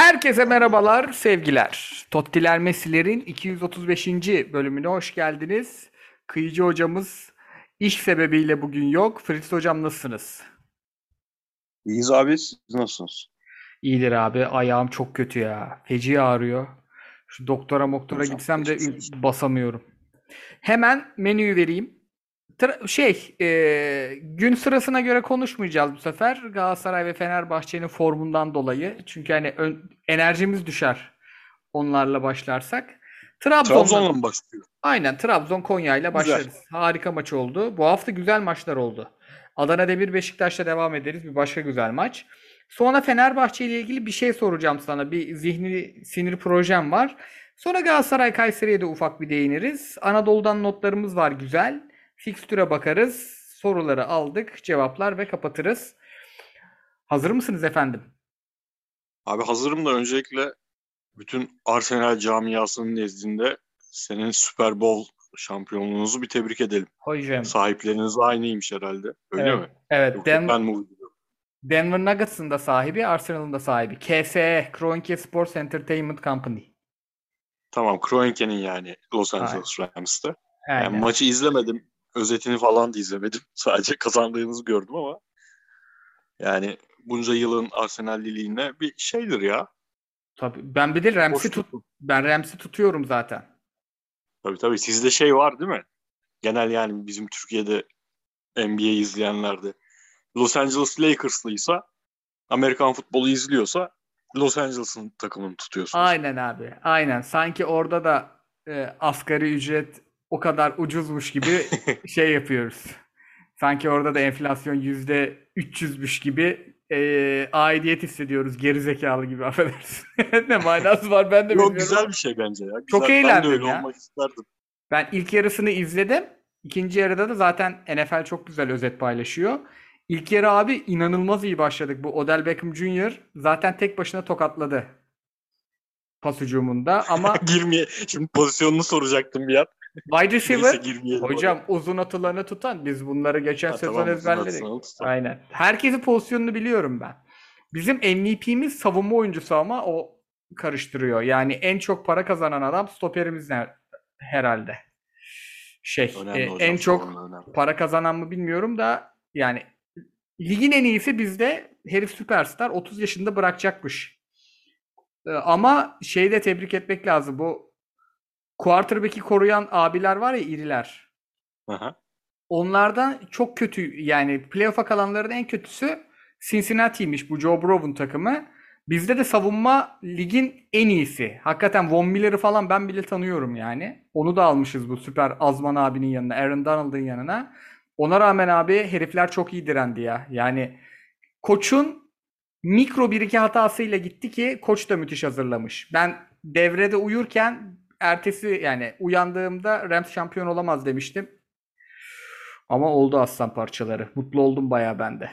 Herkese merhabalar, sevgiler. Tottiler Messi'lerin 235. bölümüne hoş geldiniz. Kıyıcı hocamız iş sebebiyle bugün yok. Fritz hocam nasılsınız? İyiyiz abi, siz nasılsınız? İyidir abi. Ayağım çok kötü ya. Feci ağrıyor. Şu doktora moktora Hocam, gitsem de basamıyorum. Hemen menüyü vereyim. Tra- şey, e, gün sırasına göre konuşmayacağız bu sefer. Galatasaray ve Fenerbahçe'nin formundan dolayı. Çünkü hani ön- enerjimiz düşer onlarla başlarsak. Trabzon'la mı başlıyor? Aynen Trabzon Konya ile Güzel. başlarız. Harika maç oldu. Bu hafta güzel maçlar oldu. Adana Demir Beşiktaş'la devam ederiz. Bir başka güzel maç. Sonra Fenerbahçe ile ilgili bir şey soracağım sana. Bir zihni sinir projem var. Sonra Galatasaray Kayseri'ye de ufak bir değiniriz. Anadolu'dan notlarımız var güzel. Fikstüre bakarız. Soruları aldık, cevaplar ve kapatırız. Hazır mısınız efendim? Abi hazırım da öncelikle bütün Arsenal camiasının nezdinde senin Super Bowl şampiyonluğunuzu bir tebrik edelim. Hocam. Sahipleriniz aynıymış herhalde. Öyle Evet, mi? evet. Yoksa Den- ben mi? Denver Nuggets'ın da sahibi, Arsenal'ın da sahibi. KSE, Kroenke Sports Entertainment Company. Tamam, Kroenke'nin yani Los Angeles Rams'ta. Yani maçı izlemedim. Özetini falan da izlemedim. Sadece kazandığınızı gördüm ama yani bunca yılın Arsenal'liliğine bir şeydir ya. Tabii. Ben bir de Rams'i tut ben Rams'i tutuyorum zaten. Tabii tabii sizde şey var değil mi? Genel yani bizim Türkiye'de NBA izleyenlerde Los Angeles Lakers'lıysa Amerikan futbolu izliyorsa Los Angeles'ın takımını tutuyorsunuz. Aynen abi. Aynen. Sanki orada da e, asgari ücret o kadar ucuzmuş gibi şey yapıyoruz. Sanki orada da enflasyon yüzde 300'müş gibi e, aidiyet hissediyoruz. Gerizekalı gibi affedersin. Ne manası var ben de Yok bilmiyorum. güzel bir şey bence ya. Çok Güzel. Ben de eğlendim öyle ya. olmak isterdim. Ben ilk yarısını izledim. İkinci yarıda da zaten NFL çok güzel özet paylaşıyor. İlk yarı abi inanılmaz iyi başladık. Bu Odell Beckham Jr. zaten tek başına tokatladı. Pas hücumunda ama Girmeye şimdi pozisyonunu soracaktım bir an. Wide receiver hocam uzun atılarını tutan biz bunları geçen Ha, sezon tamam, ezberledik. Aynen. Herkesin pozisyonunu biliyorum ben. Bizim MVP'miz savunma oyuncusu ama o karıştırıyor. Yani en çok para kazanan adam stoperimiz herhalde. Şey, Önemli e, hocam, en çok para kazanan mı bilmiyorum da yani ligin en iyisi bizde herif süperstar 30 yaşında bırakacakmış. Ee, Ama şeyi de tebrik etmek lazım. Bu quarterback'i koruyan abiler var ya iriler. Aha. Onlardan çok kötü yani playoff'a kalanların en kötüsü Cincinnati'ymiş bu Joe Burrow'un takımı. Bizde de savunma ligin en iyisi. Hakikaten Von Miller'ı falan ben bile tanıyorum yani. Onu da almışız bu süper Azman abinin yanına, Aaron Donald'ın yanına. Ona rağmen abi herifler çok iyi direndi ya. Yani koçun mikro bir iki hatasıyla gitti ki koç da müthiş hazırlamış. Ben devrede uyurken ertesi yani uyandığımda Rams şampiyon olamaz demiştim. Ama oldu aslan parçaları. Mutlu oldum bayağı ben de.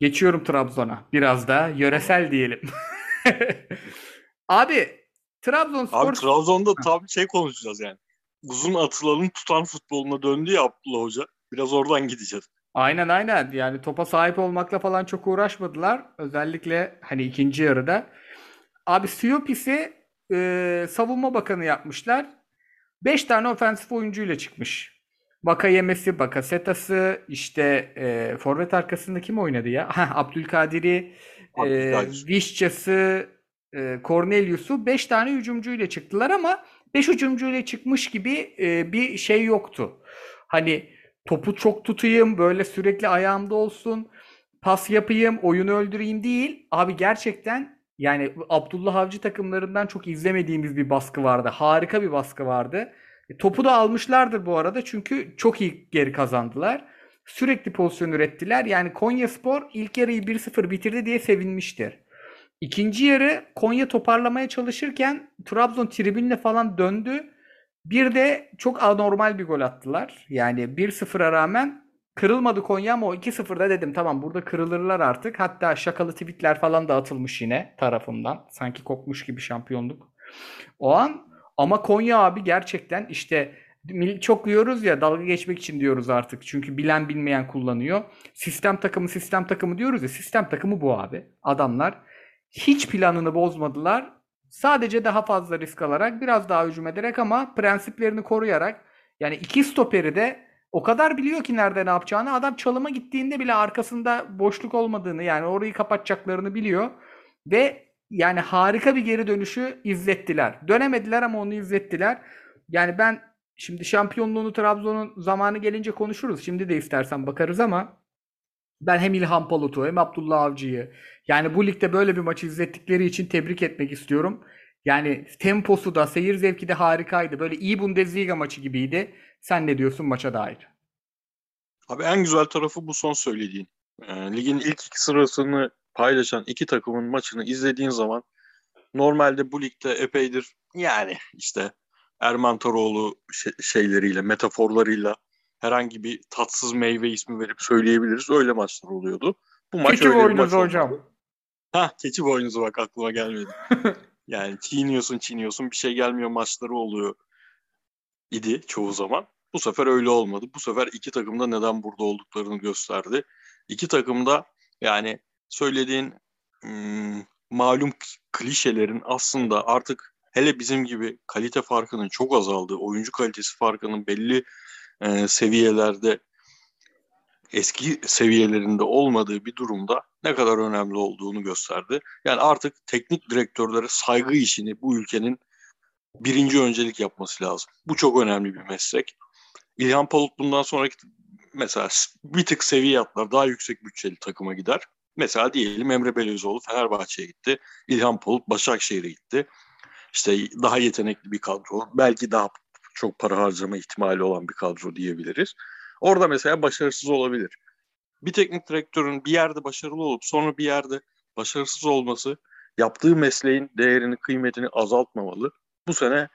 Geçiyorum Trabzon'a. Biraz da yöresel diyelim. Abi Trabzonspor Abi Trabzon'da tam şey konuşacağız yani. Uzun atılanın tutan futboluna döndü ya Abdullah Hoca. Biraz oradan gideceğiz. Aynen aynen. Yani topa sahip olmakla falan çok uğraşmadılar. Özellikle hani ikinci yarıda. Abi Siopis'i e, savunma bakanı yapmışlar. 5 tane ofensif oyuncuyla çıkmış. Vakayemesi, Bakasetas'ı, işte e, forvet arkasında kim oynadı ya? Ha, Abdülkadir'i, e, Abdülkadir. Vişça'sı, e, Cornelius'u 5 tane hücumcuyla çıktılar ama 5 hücumcuyla çıkmış gibi e, bir şey yoktu. Hani topu çok tutayım, böyle sürekli ayağımda olsun, pas yapayım, oyunu öldüreyim değil. Abi gerçekten yani Abdullah Avcı takımlarından çok izlemediğimiz bir baskı vardı. Harika bir baskı vardı. E, topu da almışlardır bu arada çünkü çok iyi geri kazandılar. Sürekli pozisyon ürettiler. Yani Konyaspor ilk yarıyı 1-0 bitirdi diye sevinmiştir. İkinci yarı Konya toparlamaya çalışırken Trabzon tribünle falan döndü. Bir de çok anormal bir gol attılar. Yani 1-0'a rağmen kırılmadı Konya ama o 2-0'da dedim tamam burada kırılırlar artık. Hatta şakalı tweetler falan da atılmış yine tarafımdan. Sanki kopmuş gibi şampiyonluk. O an ama Konya abi gerçekten işte çok diyoruz ya dalga geçmek için diyoruz artık. Çünkü bilen bilmeyen kullanıyor. Sistem takımı sistem takımı diyoruz ya sistem takımı bu abi. Adamlar hiç planını bozmadılar. Sadece daha fazla risk alarak, biraz daha hücum ederek ama prensiplerini koruyarak yani iki stoperi de o kadar biliyor ki nerede ne yapacağını. Adam çalıma gittiğinde bile arkasında boşluk olmadığını yani orayı kapatacaklarını biliyor. Ve yani harika bir geri dönüşü izlettiler. Dönemediler ama onu izlettiler. Yani ben şimdi şampiyonluğunu Trabzon'un zamanı gelince konuşuruz. Şimdi de istersen bakarız ama ben hem İlhan Palut'u hem Abdullah Avcı'yı yani bu ligde böyle bir maçı izlettikleri için tebrik etmek istiyorum. Yani temposu da seyir zevki de harikaydı. Böyle iyi Bundesliga maçı gibiydi. Sen ne diyorsun maça dair? Abi en güzel tarafı bu son söylediğin. E, ligin ilk iki sırasını paylaşan iki takımın maçını izlediğin zaman normalde bu ligde epeydir yani işte Erman Toroğlu şeyleriyle, metaforlarıyla herhangi bir tatsız meyve ismi verip söyleyebiliriz. Öyle maçlar oluyordu. Bu maç keçi öyle bir maç hocam. Ha keçi boynuzu bak aklıma gelmedi. yani çiğniyorsun çiğniyorsun bir şey gelmiyor maçları oluyor idi çoğu zaman. Bu sefer öyle olmadı. Bu sefer iki takım da neden burada olduklarını gösterdi. İki takım da yani söylediğin hmm, malum klişelerin aslında artık hele bizim gibi kalite farkının çok azaldığı, oyuncu kalitesi farkının belli e, seviyelerde eski seviyelerinde olmadığı bir durumda ne kadar önemli olduğunu gösterdi. Yani artık teknik direktörlere saygı işini bu ülkenin birinci öncelik yapması lazım. Bu çok önemli bir meslek. İlhan Palut bundan sonraki mesela bir tık seviye atlar, daha yüksek bütçeli takıma gider. Mesela diyelim Emre Belözoğlu Fenerbahçe'ye gitti. İlhan Palut Başakşehir'e gitti. İşte daha yetenekli bir kadro. Belki daha çok para harcama ihtimali olan bir kadro diyebiliriz. Orada mesela başarısız olabilir. Bir teknik direktörün bir yerde başarılı olup sonra bir yerde başarısız olması yaptığı mesleğin değerini, kıymetini azaltmamalı. Bu sene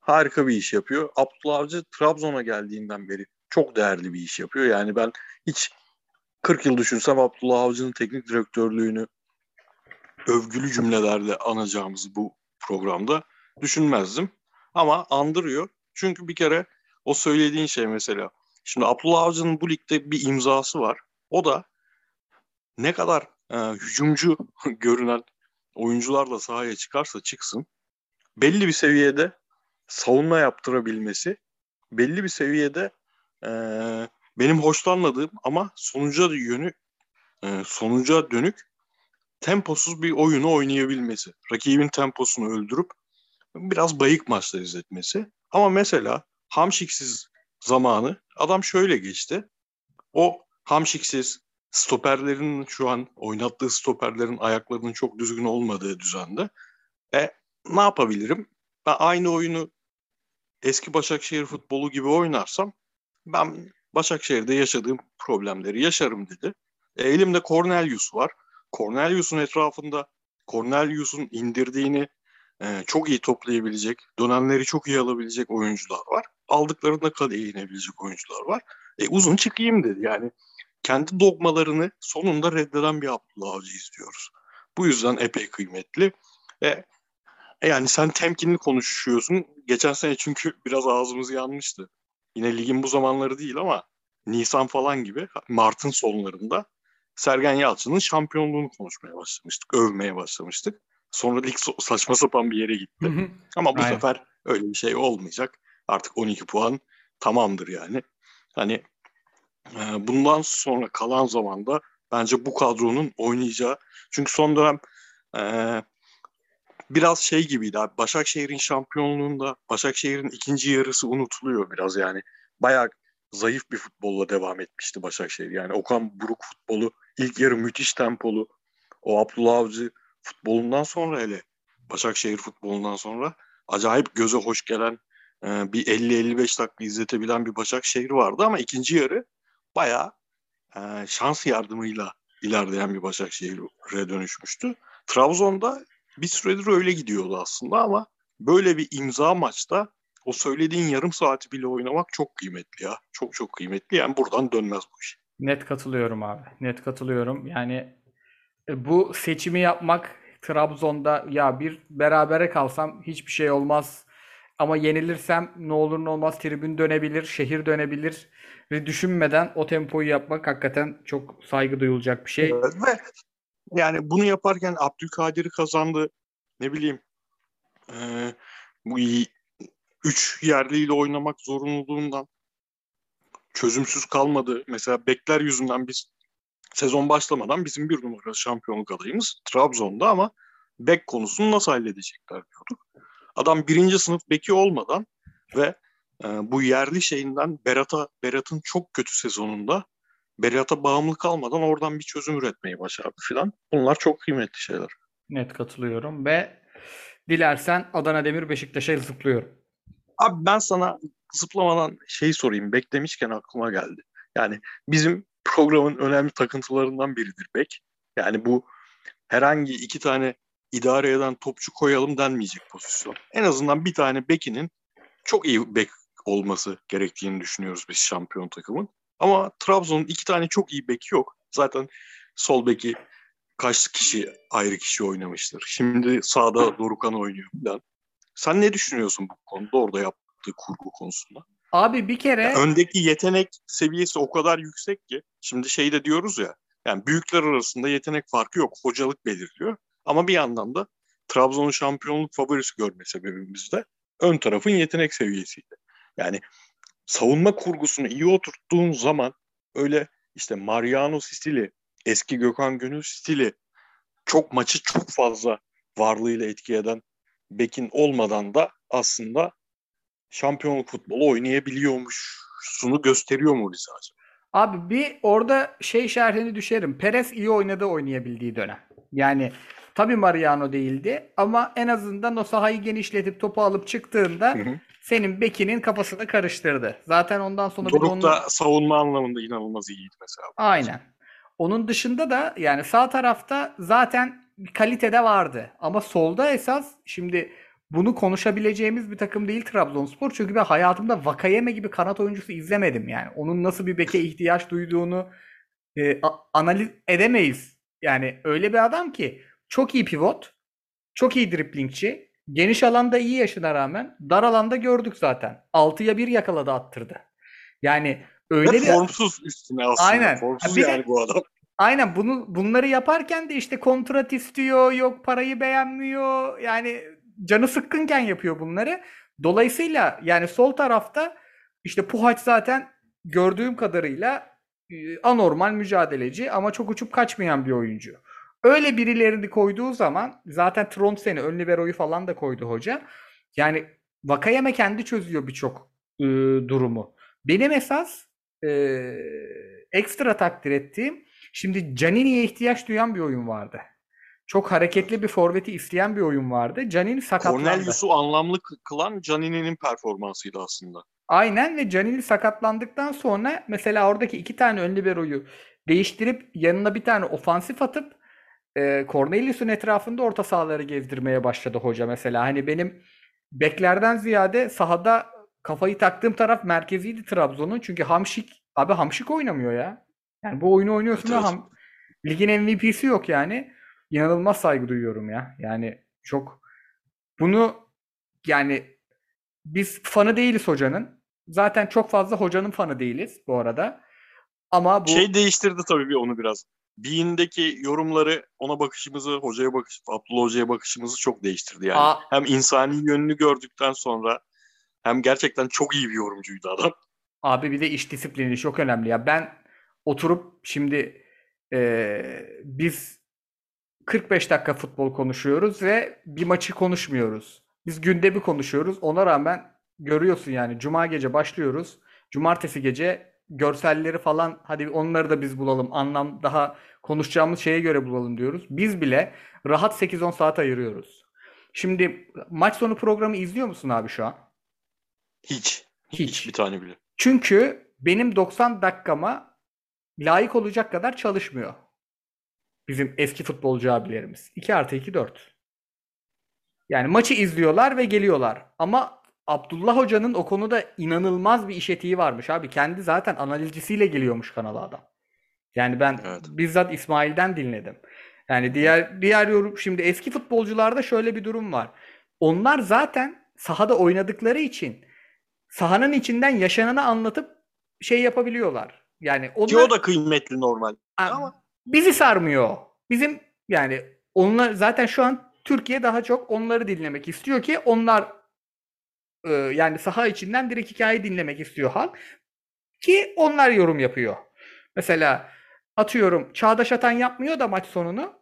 harika bir iş yapıyor. Abdullah Avcı Trabzon'a geldiğinden beri çok değerli bir iş yapıyor. Yani ben hiç 40 yıl düşünsem Abdullah Avcı'nın teknik direktörlüğünü övgülü cümlelerle anacağımız bu programda düşünmezdim. Ama andırıyor. Çünkü bir kere o söylediğin şey mesela. Şimdi Abdullah Avcı'nın bu ligde bir imzası var. O da ne kadar e, hücumcu görünen oyuncularla sahaya çıkarsa çıksın belli bir seviyede savunma yaptırabilmesi, belli bir seviyede e, benim hoşlanmadığım ama sonuca yönü e, sonuca dönük temposuz bir oyunu oynayabilmesi. Rakibin temposunu öldürüp biraz bayık maçlar izletmesi. Ama mesela Hamşiksiz zamanı adam şöyle geçti. O Hamşiksiz stoperlerin şu an oynattığı stoperlerin ayaklarının çok düzgün olmadığı düzende. E ne yapabilirim? Ben aynı oyunu eski Başakşehir futbolu gibi oynarsam ben Başakşehir'de yaşadığım problemleri yaşarım dedi. E, elimde Cornelius var. Cornelius'un etrafında Cornelius'un indirdiğini e, çok iyi toplayabilecek, dönemleri çok iyi alabilecek oyuncular var. Aldıklarında kaleye inebilecek oyuncular var. E, uzun çıkayım dedi. Yani kendi dogmalarını sonunda reddeden bir Abdullah Avcı izliyoruz. Bu yüzden epey kıymetli. E, yani sen temkinli konuşuyorsun. Geçen sene çünkü biraz ağzımız yanmıştı. Yine ligin bu zamanları değil ama Nisan falan gibi Mart'ın sonlarında Sergen Yalçın'ın şampiyonluğunu konuşmaya başlamıştık. Övmeye başlamıştık. Sonra lig saçma sapan bir yere gitti. Ama bu Aynen. sefer öyle bir şey olmayacak. Artık 12 puan tamamdır yani. Hani e, bundan sonra kalan zamanda bence bu kadronun oynayacağı çünkü son dönem e, biraz şey gibiydi abi. Başakşehir'in şampiyonluğunda Başakşehir'in ikinci yarısı unutuluyor biraz yani. Bayağı zayıf bir futbolla devam etmişti Başakşehir. Yani Okan Buruk futbolu ilk yarı müthiş tempolu. O Abdullah Avcı futbolundan sonra hele Başakşehir futbolundan sonra acayip göze hoş gelen e, bir 50-55 dakika izletebilen bir Başakşehir vardı ama ikinci yarı bayağı e, şans yardımıyla ilerleyen bir Başakşehir'e dönüşmüştü. Trabzon'da bir süredir öyle gidiyordu aslında ama böyle bir imza maçta o söylediğin yarım saati bile oynamak çok kıymetli ya. Çok çok kıymetli. Yani buradan dönmez bu iş. Net katılıyorum abi. Net katılıyorum. Yani e, bu seçimi yapmak Trabzon'da ya bir berabere kalsam hiçbir şey olmaz. Ama yenilirsem ne olur ne olmaz tribün dönebilir, şehir dönebilir düşünmeden o tempoyu yapmak hakikaten çok saygı duyulacak bir şey. ve yani bunu yaparken Abdülkadir'i kazandı. Ne bileyim e, bu iyi üç yerliyle oynamak zorunluluğundan çözümsüz kalmadı. Mesela bekler yüzünden biz sezon başlamadan bizim bir numara şampiyonluk adayımız Trabzon'da ama bek konusunu nasıl halledecekler diyorduk. Adam birinci sınıf beki olmadan ve e, bu yerli şeyinden Berat'a Berat'ın çok kötü sezonunda Berat'a bağımlı kalmadan oradan bir çözüm üretmeyi başardı filan. Bunlar çok kıymetli şeyler. Net katılıyorum ve dilersen Adana Demir Beşiktaş'a zıplıyorum. Abi ben sana zıplamadan şey sorayım. Bek demişken aklıma geldi. Yani bizim programın önemli takıntılarından biridir bek. Yani bu herhangi iki tane idare eden topçu koyalım denmeyecek pozisyon. En azından bir tane bekinin çok iyi bek olması gerektiğini düşünüyoruz biz şampiyon takımın. Ama Trabzon'un iki tane çok iyi beki yok. Zaten sol beki kaç kişi ayrı kişi oynamıştır. Şimdi sağda Dorukan oynuyor falan. Sen ne düşünüyorsun bu konuda orada yaptığı kurgu konusunda? Abi bir kere... Yani öndeki yetenek seviyesi o kadar yüksek ki. Şimdi şey de diyoruz ya. Yani büyükler arasında yetenek farkı yok. Hocalık belirliyor. Ama bir yandan da Trabzon'un şampiyonluk favorisi görme sebebimiz de ön tarafın yetenek seviyesiydi. Yani savunma kurgusunu iyi oturttuğun zaman öyle işte Mariano stili, eski Gökhan Gönül stili çok maçı çok fazla varlığıyla etki eden Bekin olmadan da aslında şampiyonluk futbolu oynayabiliyormuş sunu gösteriyor mu acaba? Abi bir orada şey şerhini düşerim. Perez iyi oynadı oynayabildiği dönem. Yani tabii Mariano değildi ama en azından o sahayı genişletip topu alıp çıktığında hı hı. senin bekinin kafasını karıştırdı. Zaten ondan sonra Doruk onun... da savunma anlamında inanılmaz iyiydi mesela. Aynen. Onun dışında da yani sağ tarafta zaten kalitede vardı. Ama solda esas şimdi bunu konuşabileceğimiz bir takım değil Trabzonspor. Çünkü ben hayatımda Vakayeme gibi kanat oyuncusu izlemedim yani. Onun nasıl bir beke ihtiyaç duyduğunu e, analiz edemeyiz. Yani öyle bir adam ki çok iyi pivot, çok iyi driplingçi, geniş alanda iyi yaşına rağmen dar alanda gördük zaten. 6'ya 1 yakaladı attırdı. Yani öyle Ve bir formsuz üstüne aslında. Aynen. Formsuz bir yani de, bu adam. Aynen bunu bunları yaparken de işte kontrat istiyor, yok parayı beğenmiyor. Yani canı sıkkınken yapıyor bunları. Dolayısıyla yani sol tarafta işte Puhaç zaten gördüğüm kadarıyla anormal mücadeleci ama çok uçup kaçmayan bir oyuncu. Öyle birilerini koyduğu zaman zaten Trondsen'i ön libero'yu falan da koydu hoca. Yani Vakayeme kendi çözüyor birçok e, durumu. Benim esas e, ekstra takdir ettiğim şimdi Canini'ye ihtiyaç duyan bir oyun vardı. Çok hareketli bir forveti isteyen bir oyun vardı. Canini sakatlandı. Cornelius'u anlamlı kılan Canini'nin performansıydı aslında. Aynen ve Canini sakatlandıktan sonra mesela oradaki iki tane ön libero'yu değiştirip yanına bir tane ofansif atıp e, Cornelius'un etrafında orta sahaları gezdirmeye başladı hoca mesela. Hani benim beklerden ziyade sahada kafayı taktığım taraf merkeziydi Trabzon'un. Çünkü Hamşik abi Hamşik oynamıyor ya. Yani bu oyunu oynuyorsun evet, ham, ligin MVP'si yok yani. İnanılmaz saygı duyuyorum ya. Yani çok bunu yani biz fanı değiliz hocanın. Zaten çok fazla hocanın fanı değiliz bu arada. Ama bu şey değiştirdi tabii bir onu biraz. Bean'deki yorumları ona bakışımızı, hocaya bakış, Abdullah Hoca'ya bakışımızı çok değiştirdi yani. Aa. Hem insani yönünü gördükten sonra hem gerçekten çok iyi bir yorumcuydu adam. Abi bir de iş disiplini çok önemli ya. Ben oturup şimdi e, biz 45 dakika futbol konuşuyoruz ve bir maçı konuşmuyoruz. Biz günde bir konuşuyoruz. Ona rağmen görüyorsun yani cuma gece başlıyoruz. Cumartesi gece görselleri falan hadi onları da biz bulalım. Anlam daha konuşacağımız şeye göre bulalım diyoruz. Biz bile rahat 8-10 saat ayırıyoruz. Şimdi maç sonu programı izliyor musun abi şu an? Hiç. Hiç. Hiç bir tane bile. Çünkü benim 90 dakikama layık olacak kadar çalışmıyor. Bizim eski futbolcu abilerimiz. 2 artı 2 4. Yani maçı izliyorlar ve geliyorlar. Ama Abdullah Hoca'nın o konuda inanılmaz bir iş etiği varmış abi. Kendi zaten analizcisiyle geliyormuş kanala adam. Yani ben evet. bizzat İsmail'den dinledim. Yani diğer diğer yorum şimdi eski futbolcularda şöyle bir durum var. Onlar zaten sahada oynadıkları için sahanın içinden yaşananı anlatıp şey yapabiliyorlar. Yani onlar Ki o da kıymetli normal. Ama bizi sarmıyor. Bizim Yani onlar zaten şu an Türkiye daha çok onları dinlemek istiyor ki onlar yani saha içinden direkt hikaye dinlemek istiyor halk ki onlar yorum yapıyor. Mesela atıyorum Çağdaş Atan yapmıyor da maç sonunu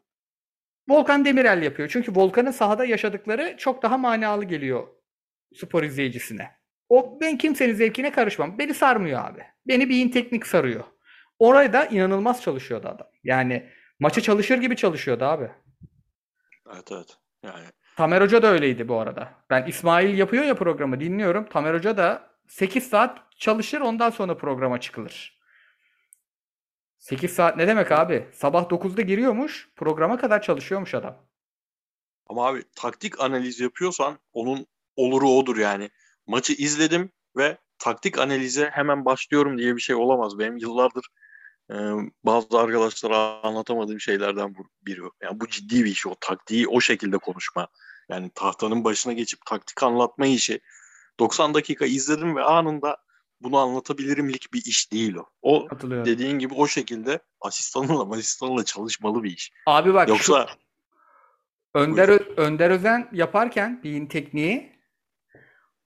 Volkan Demirel yapıyor. Çünkü Volkan'ın sahada yaşadıkları çok daha manalı geliyor spor izleyicisine. O ben kimsenin zevkine karışmam. Beni sarmıyor abi. Beni beyin teknik sarıyor. Orada da inanılmaz çalışıyordu adam. Yani maçı çalışır gibi çalışıyordu abi. Evet evet. Yani Tamer Hoca da öyleydi bu arada. Ben İsmail yapıyor ya programı dinliyorum. Tamer Hoca da 8 saat çalışır ondan sonra programa çıkılır. 8 saat ne demek abi? Sabah 9'da giriyormuş. Programa kadar çalışıyormuş adam. ama abi taktik analiz yapıyorsan onun oluru odur yani. Maçı izledim ve taktik analize hemen başlıyorum diye bir şey olamaz. Benim yıllardır e, bazı arkadaşlara anlatamadığım şeylerden bu- biri. Yani bu ciddi bir iş o taktiği o şekilde konuşma. Yani tahtanın başına geçip taktik anlatma işi. 90 dakika izledim ve anında bunu anlatabilirimlik bir iş değil o. O dediğin gibi o şekilde asistanınla asistanınla çalışmalı bir iş. Abi bak şu Yoksa Önder, Ö- Önder Özen yaparken beyin tekniği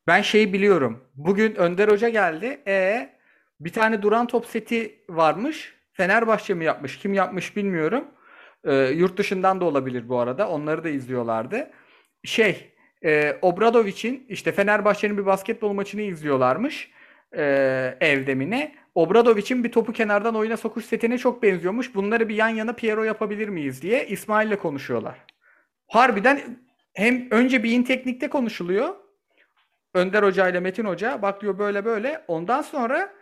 ben şeyi biliyorum. Bugün Önder Hoca geldi. E bir tane duran top seti varmış. Fenerbahçe mi yapmış? Kim yapmış bilmiyorum. E, yurt dışından da olabilir bu arada. Onları da izliyorlardı. Şey, e, Obradovic'in işte Fenerbahçe'nin bir basketbol maçını izliyorlarmış. E, evde mi ne? Obradovic'in bir topu kenardan oyuna sokuş setine çok benziyormuş. Bunları bir yan yana Piero yapabilir miyiz diye İsmail'le konuşuyorlar. Harbiden hem önce beyin teknikte konuşuluyor. Önder Hoca ile Metin Hoca bak diyor böyle böyle. Ondan sonra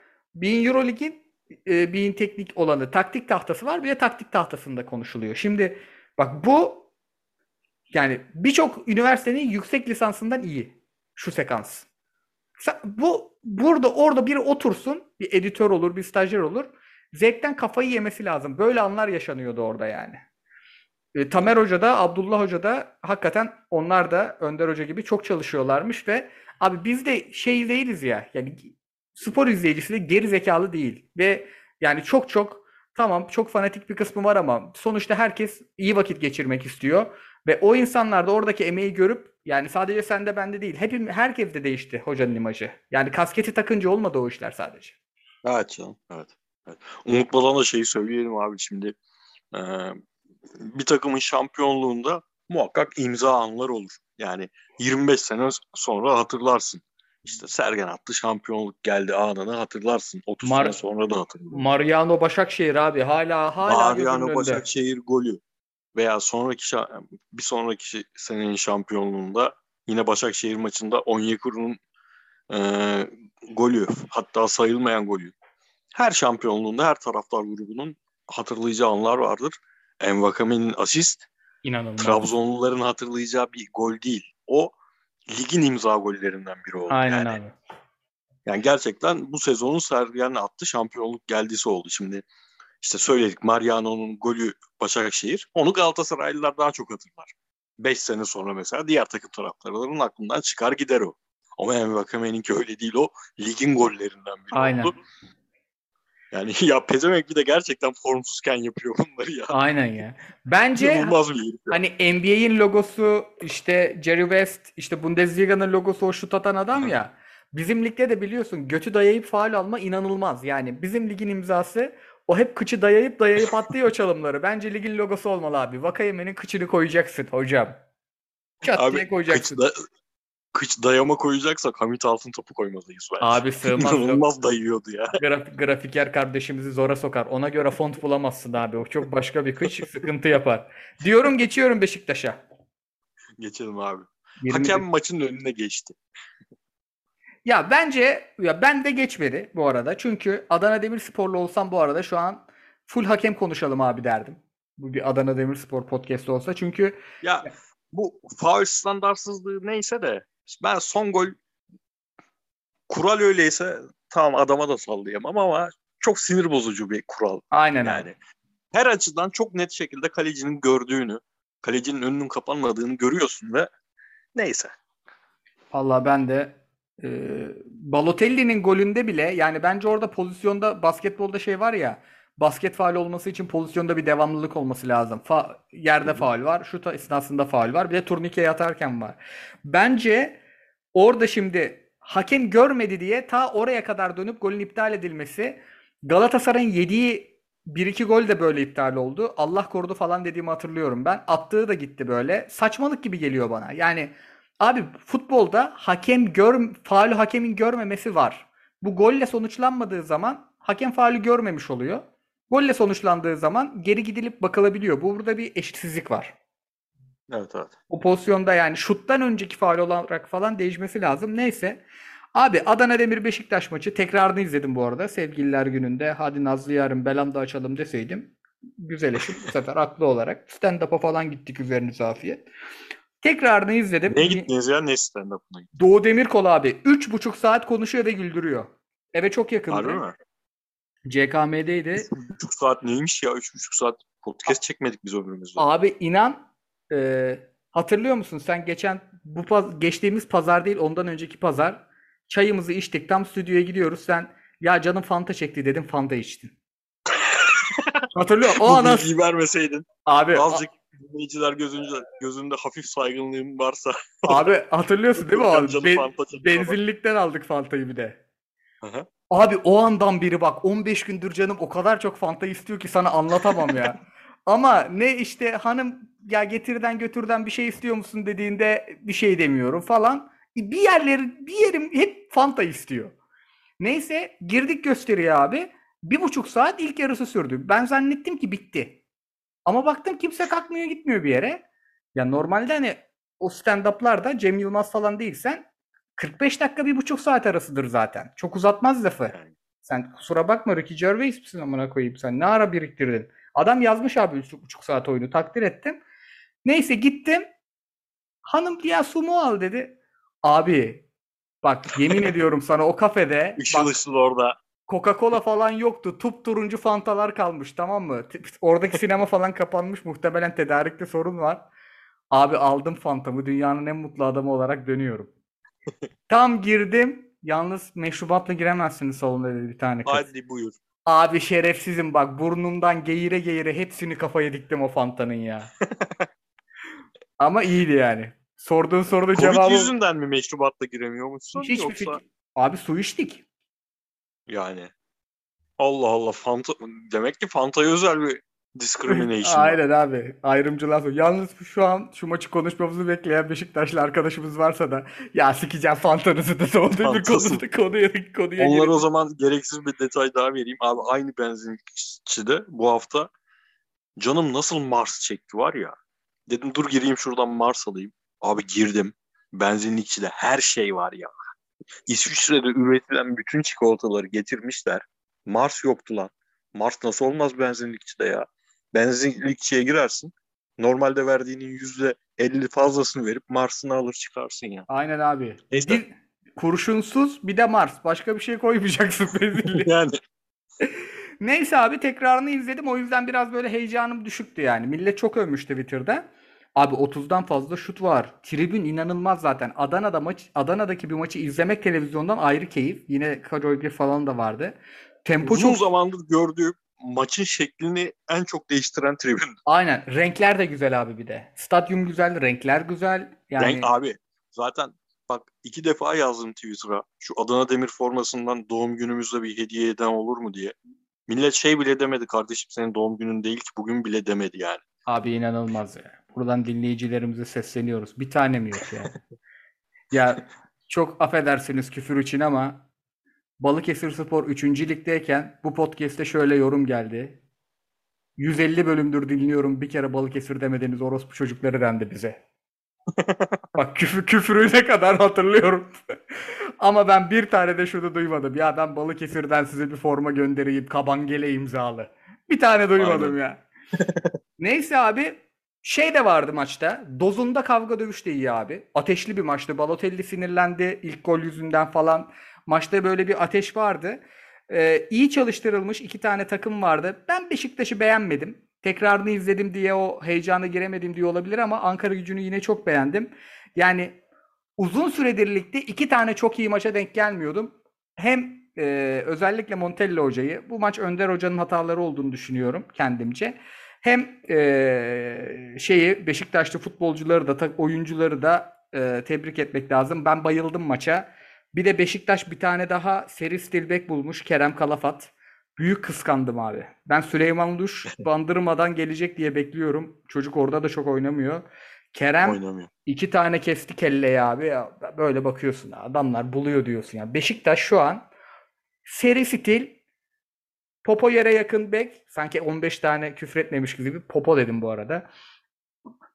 Bein Euroleague'in e, beyin teknik olanı taktik tahtası var. Bir de taktik tahtasında konuşuluyor. Şimdi bak bu yani birçok üniversitenin yüksek lisansından iyi şu sekans. Bu burada orada biri otursun, bir editör olur, bir stajyer olur. Zevkten kafayı yemesi lazım. Böyle anlar yaşanıyordu orada yani. E, Tamer Hoca da Abdullah Hoca da hakikaten onlar da Önder Hoca gibi çok çalışıyorlarmış ve abi biz de şey değiliz ya yani spor izleyicisi de geri zekalı değil ve yani çok çok tamam çok fanatik bir kısmı var ama sonuçta herkes iyi vakit geçirmek istiyor ve o insanlar da oradaki emeği görüp yani sadece sende bende değil hepim herkes de değişti hocanın imajı. Yani kasketi takınca olmadı o işler sadece. Evet canım. Evet. evet. Unutmadan da şeyi söyleyelim abi şimdi. Ee, bir takımın şampiyonluğunda muhakkak imza anlar olur. Yani 25 sene sonra hatırlarsın. İşte Sergen attı şampiyonluk geldi anını hatırlarsın. 30 Mar- sene sonra da hatırlarsın. Mariano Başakşehir abi hala hala Mariano önünde. Başakşehir golü veya sonraki şa- bir sonraki senenin şampiyonluğunda yine Başakşehir maçında Onyekuru'nun e, golü hatta sayılmayan golü. Her şampiyonluğunda her taraftar grubunun hatırlayacağı anlar vardır. Envakame'nin asist İnanılmaz. Trabzonluların hatırlayacağı bir gol değil. O ligin imza gollerinden biri oldu. Aynen yani. abi. Yani gerçekten bu sezonun Sergen attı şampiyonluk geldisi oldu. Şimdi işte söyledik Mariano'nun golü Başakşehir. Onu Galatasaraylılar daha çok hatırlar. 5 sene sonra mesela diğer takım taraftarlarının aklından çıkar gider o. Ama Envakame'ninki öyle değil o. Ligin gollerinden biri Aynen. oldu. Yani ya Pezevenk bir de gerçekten formsuzken yapıyor bunları ya. Aynen ya. Bence hani NBA'in logosu işte Jerry West işte Bundesliga'nın logosu o şut atan adam ya. Bizim ligde de biliyorsun götü dayayıp faul alma inanılmaz. Yani bizim ligin imzası o hep kıçı dayayıp dayayıp atlıyor çalımları. Bence ligin logosu olmalı abi. Vakayeme'nin kıçını koyacaksın hocam. Çat diye Abi kıç, koyacaksın. da, kıç dayama koyacaksak Hamit Altın topu koymalıyız bence. Abi sığmaz. İnanılmaz dayıyordu ya. Grafik, grafiker kardeşimizi zora sokar. Ona göre font bulamazsın abi. O çok başka bir kıç sıkıntı yapar. Diyorum geçiyorum Beşiktaş'a. Geçelim abi. 20 Hakem maçın önüne geçti. Ya bence ya ben de geçmedi bu arada. Çünkü Adana Demirsporlu olsam bu arada şu an full hakem konuşalım abi derdim. Bu bir Adana Demirspor podcast olsa. Çünkü Ya bu faul standartsızlığı neyse de ben son gol kural öyleyse tamam adama da sallayamam ama çok sinir bozucu bir kural. aynen. Yani her açıdan çok net şekilde kalecinin gördüğünü, kalecinin önünün kapanmadığını görüyorsun ve neyse. Vallahi ben de e, Balotelli'nin golünde bile yani bence orada pozisyonda basketbolda şey var ya basket faul olması için pozisyonda bir devamlılık olması lazım. Fa- yerde faul var, şut esnasında faul var, bir de turnikeye atarken var. Bence orada şimdi hakem görmedi diye ta oraya kadar dönüp golün iptal edilmesi Galatasaray'ın yediği 1-2 gol de böyle iptal oldu. Allah korudu falan dediğimi hatırlıyorum ben. Attığı da gitti böyle. Saçmalık gibi geliyor bana. Yani abi futbolda hakem gör faulü hakemin görmemesi var. Bu golle sonuçlanmadığı zaman hakem faulü görmemiş oluyor. Golle sonuçlandığı zaman geri gidilip bakılabiliyor. Bu burada bir eşitsizlik var. Evet evet. O pozisyonda yani şuttan önceki faul olarak falan değişmesi lazım. Neyse. Abi Adana Demir Beşiktaş maçı tekrarını izledim bu arada. Sevgililer gününde hadi Nazlı yarın Belanda açalım deseydim. Güzel eşim bu sefer haklı olarak. Stand-up'a falan gittik üzerinize afiyet. Tekrarını izledim. Ne gittiniz ya ne stand-up'ına gittiniz? Doğu Demirkol abi 3,5 saat konuşuyor ve güldürüyor. Eve çok yakındı. Harbi mi? CKM'deydi. 3,5 saat neymiş ya? 3,5 saat podcast çekmedik biz ömrümüzde. Abi inan e, hatırlıyor musun sen geçen bu paz- geçtiğimiz pazar değil ondan önceki pazar çayımızı içtik tam stüdyoya gidiyoruz sen ya canım Fanta çekti dedim Fanta içtin. Hatırlıyor musun? O ana bilgiyi vermeseydin. abi Azıcık dinleyiciler gözünde, gözünde hafif saygınlığın varsa. abi hatırlıyorsun değil mi o an? Be- benzinlikten aldık Fanta'yı bir de. Hı. Abi o andan biri bak 15 gündür canım o kadar çok Fanta istiyor ki sana anlatamam ya. Ama ne işte hanım ya getirden götürden bir şey istiyor musun dediğinde bir şey demiyorum falan. Bir yerleri bir yerim hep Fanta istiyor. Neyse girdik gösteriye abi. Bir buçuk saat ilk yarısı sürdü. Ben zannettim ki bitti. Ama baktım kimse kalkmıyor gitmiyor bir yere. Ya normalde hani o stand-up'larda Cem Yılmaz falan değilsen 45 dakika bir buçuk saat arasıdır zaten. Çok uzatmaz lafı. Sen kusura bakma Ricky Gervais misin amına koyayım sen? Ne ara biriktirdin? Adam yazmış abi üç buçuk saat oyunu takdir ettim. Neyse gittim. Hanım ya sumo al dedi. Abi bak yemin ediyorum sana o kafede Işıl bak ışıl orada. Coca-Cola falan yoktu. Tup turuncu fantalar kalmış tamam mı? Oradaki sinema falan kapanmış. Muhtemelen tedarikte sorun var. Abi aldım fantamı. Dünyanın en mutlu adamı olarak dönüyorum. Tam girdim. Yalnız meşrubatla giremezsiniz salonda dedi bir tane kız. Hadi buyur. Abi şerefsizim bak burnumdan geğire geğire hepsini kafaya diktim o fantanın ya. Ama iyiydi yani. Sorduğun soruda Covid cevabı yüzünden mi meşrubatla giremiyormuşsun hiçbir yoksa fikir. Abi su içtik. yani Allah Allah Fanta demek ki Fanta'ya özel bir discrimination. Aynen abi. Ayrımcılar sonra. Yalnız şu an şu maçı konuşmamızı bekleyen Beşiktaşlı arkadaşımız varsa da ya sikeceğim fantanızı da son bir Fantası. konuya, konuya, Onlara girin. o zaman gereksiz bir detay daha vereyim. Abi aynı benzinlikçide bu hafta canım nasıl Mars çekti var ya. Dedim dur gireyim şuradan Mars alayım. Abi girdim. Benzinlikçide her şey var ya. İsviçre'de üretilen bütün çikolataları getirmişler. Mars yoktu lan. Mars nasıl olmaz benzinlikçide ya? Benzinlikçiye girersin. Normalde verdiğinin yüzde elli fazlasını verip Mars'ını alır çıkarsın ya. Aynen abi. Neyse. Bir kurşunsuz bir de Mars. Başka bir şey koymayacaksın benzinliğe. yani Neyse abi tekrarını izledim. O yüzden biraz böyle heyecanım düşüktü yani. Millet çok övmüş Twitter'da. Abi 30'dan fazla şut var. Tribün inanılmaz zaten. Adana'da maç Adana'daki bir maçı izlemek televizyondan ayrı keyif. Yine Karoy falan da vardı. Tempo uzun çok zamandır gördüğüm maçın şeklini en çok değiştiren tribün. Aynen. Renkler de güzel abi bir de. Stadyum güzel, renkler güzel. Yani Renk abi zaten bak iki defa yazdım Twitter'a. Şu Adana Demir formasından doğum günümüzde bir hediye eden olur mu diye. Millet şey bile demedi kardeşim senin doğum günün değil ki bugün bile demedi yani. Abi inanılmaz ya. Buradan dinleyicilerimize sesleniyoruz. Bir tane mi yok ya? ya çok affedersiniz küfür için ama Balıkesir Spor 3. ligdeyken bu podcast'te şöyle yorum geldi. 150 bölümdür dinliyorum. Bir kere Balıkesir demediniz orospu çocukları dendi bize. Bak küfür, küfürü ne kadar hatırlıyorum. Ama ben bir tane de şunu duymadım. Ya ben Balıkesir'den size bir forma göndereyim. Kabangele imzalı. Bir tane duymadım Aynen. ya. Neyse abi şey de vardı maçta. Dozunda kavga dövüş de iyi abi. Ateşli bir maçtı. Balotelli sinirlendi ilk gol yüzünden falan. Maçta böyle bir ateş vardı. Ee, iyi çalıştırılmış iki tane takım vardı. Ben Beşiktaş'ı beğenmedim. Tekrarını izledim diye o heyecana giremedim diye olabilir ama Ankara gücünü yine çok beğendim. Yani uzun süredir ligde iki tane çok iyi maça denk gelmiyordum. Hem e, özellikle Montella hocayı bu maç Önder hocanın hataları olduğunu düşünüyorum kendimce. Hem e, şeyi Beşiktaşlı futbolcuları da oyuncuları da e, tebrik etmek lazım. Ben bayıldım maça. Bir de Beşiktaş bir tane daha seri stilbek bulmuş Kerem Kalafat. Büyük kıskandım abi. Ben Süleyman Duş bandırmadan gelecek diye bekliyorum. Çocuk orada da çok oynamıyor. Kerem oynamıyor. iki tane kesti kelleyi abi. Ya, böyle bakıyorsun adamlar buluyor diyorsun. Yani Beşiktaş şu an seri stil Popo yere yakın bek. Sanki 15 tane küfretmemiş gibi. Popo dedim bu arada.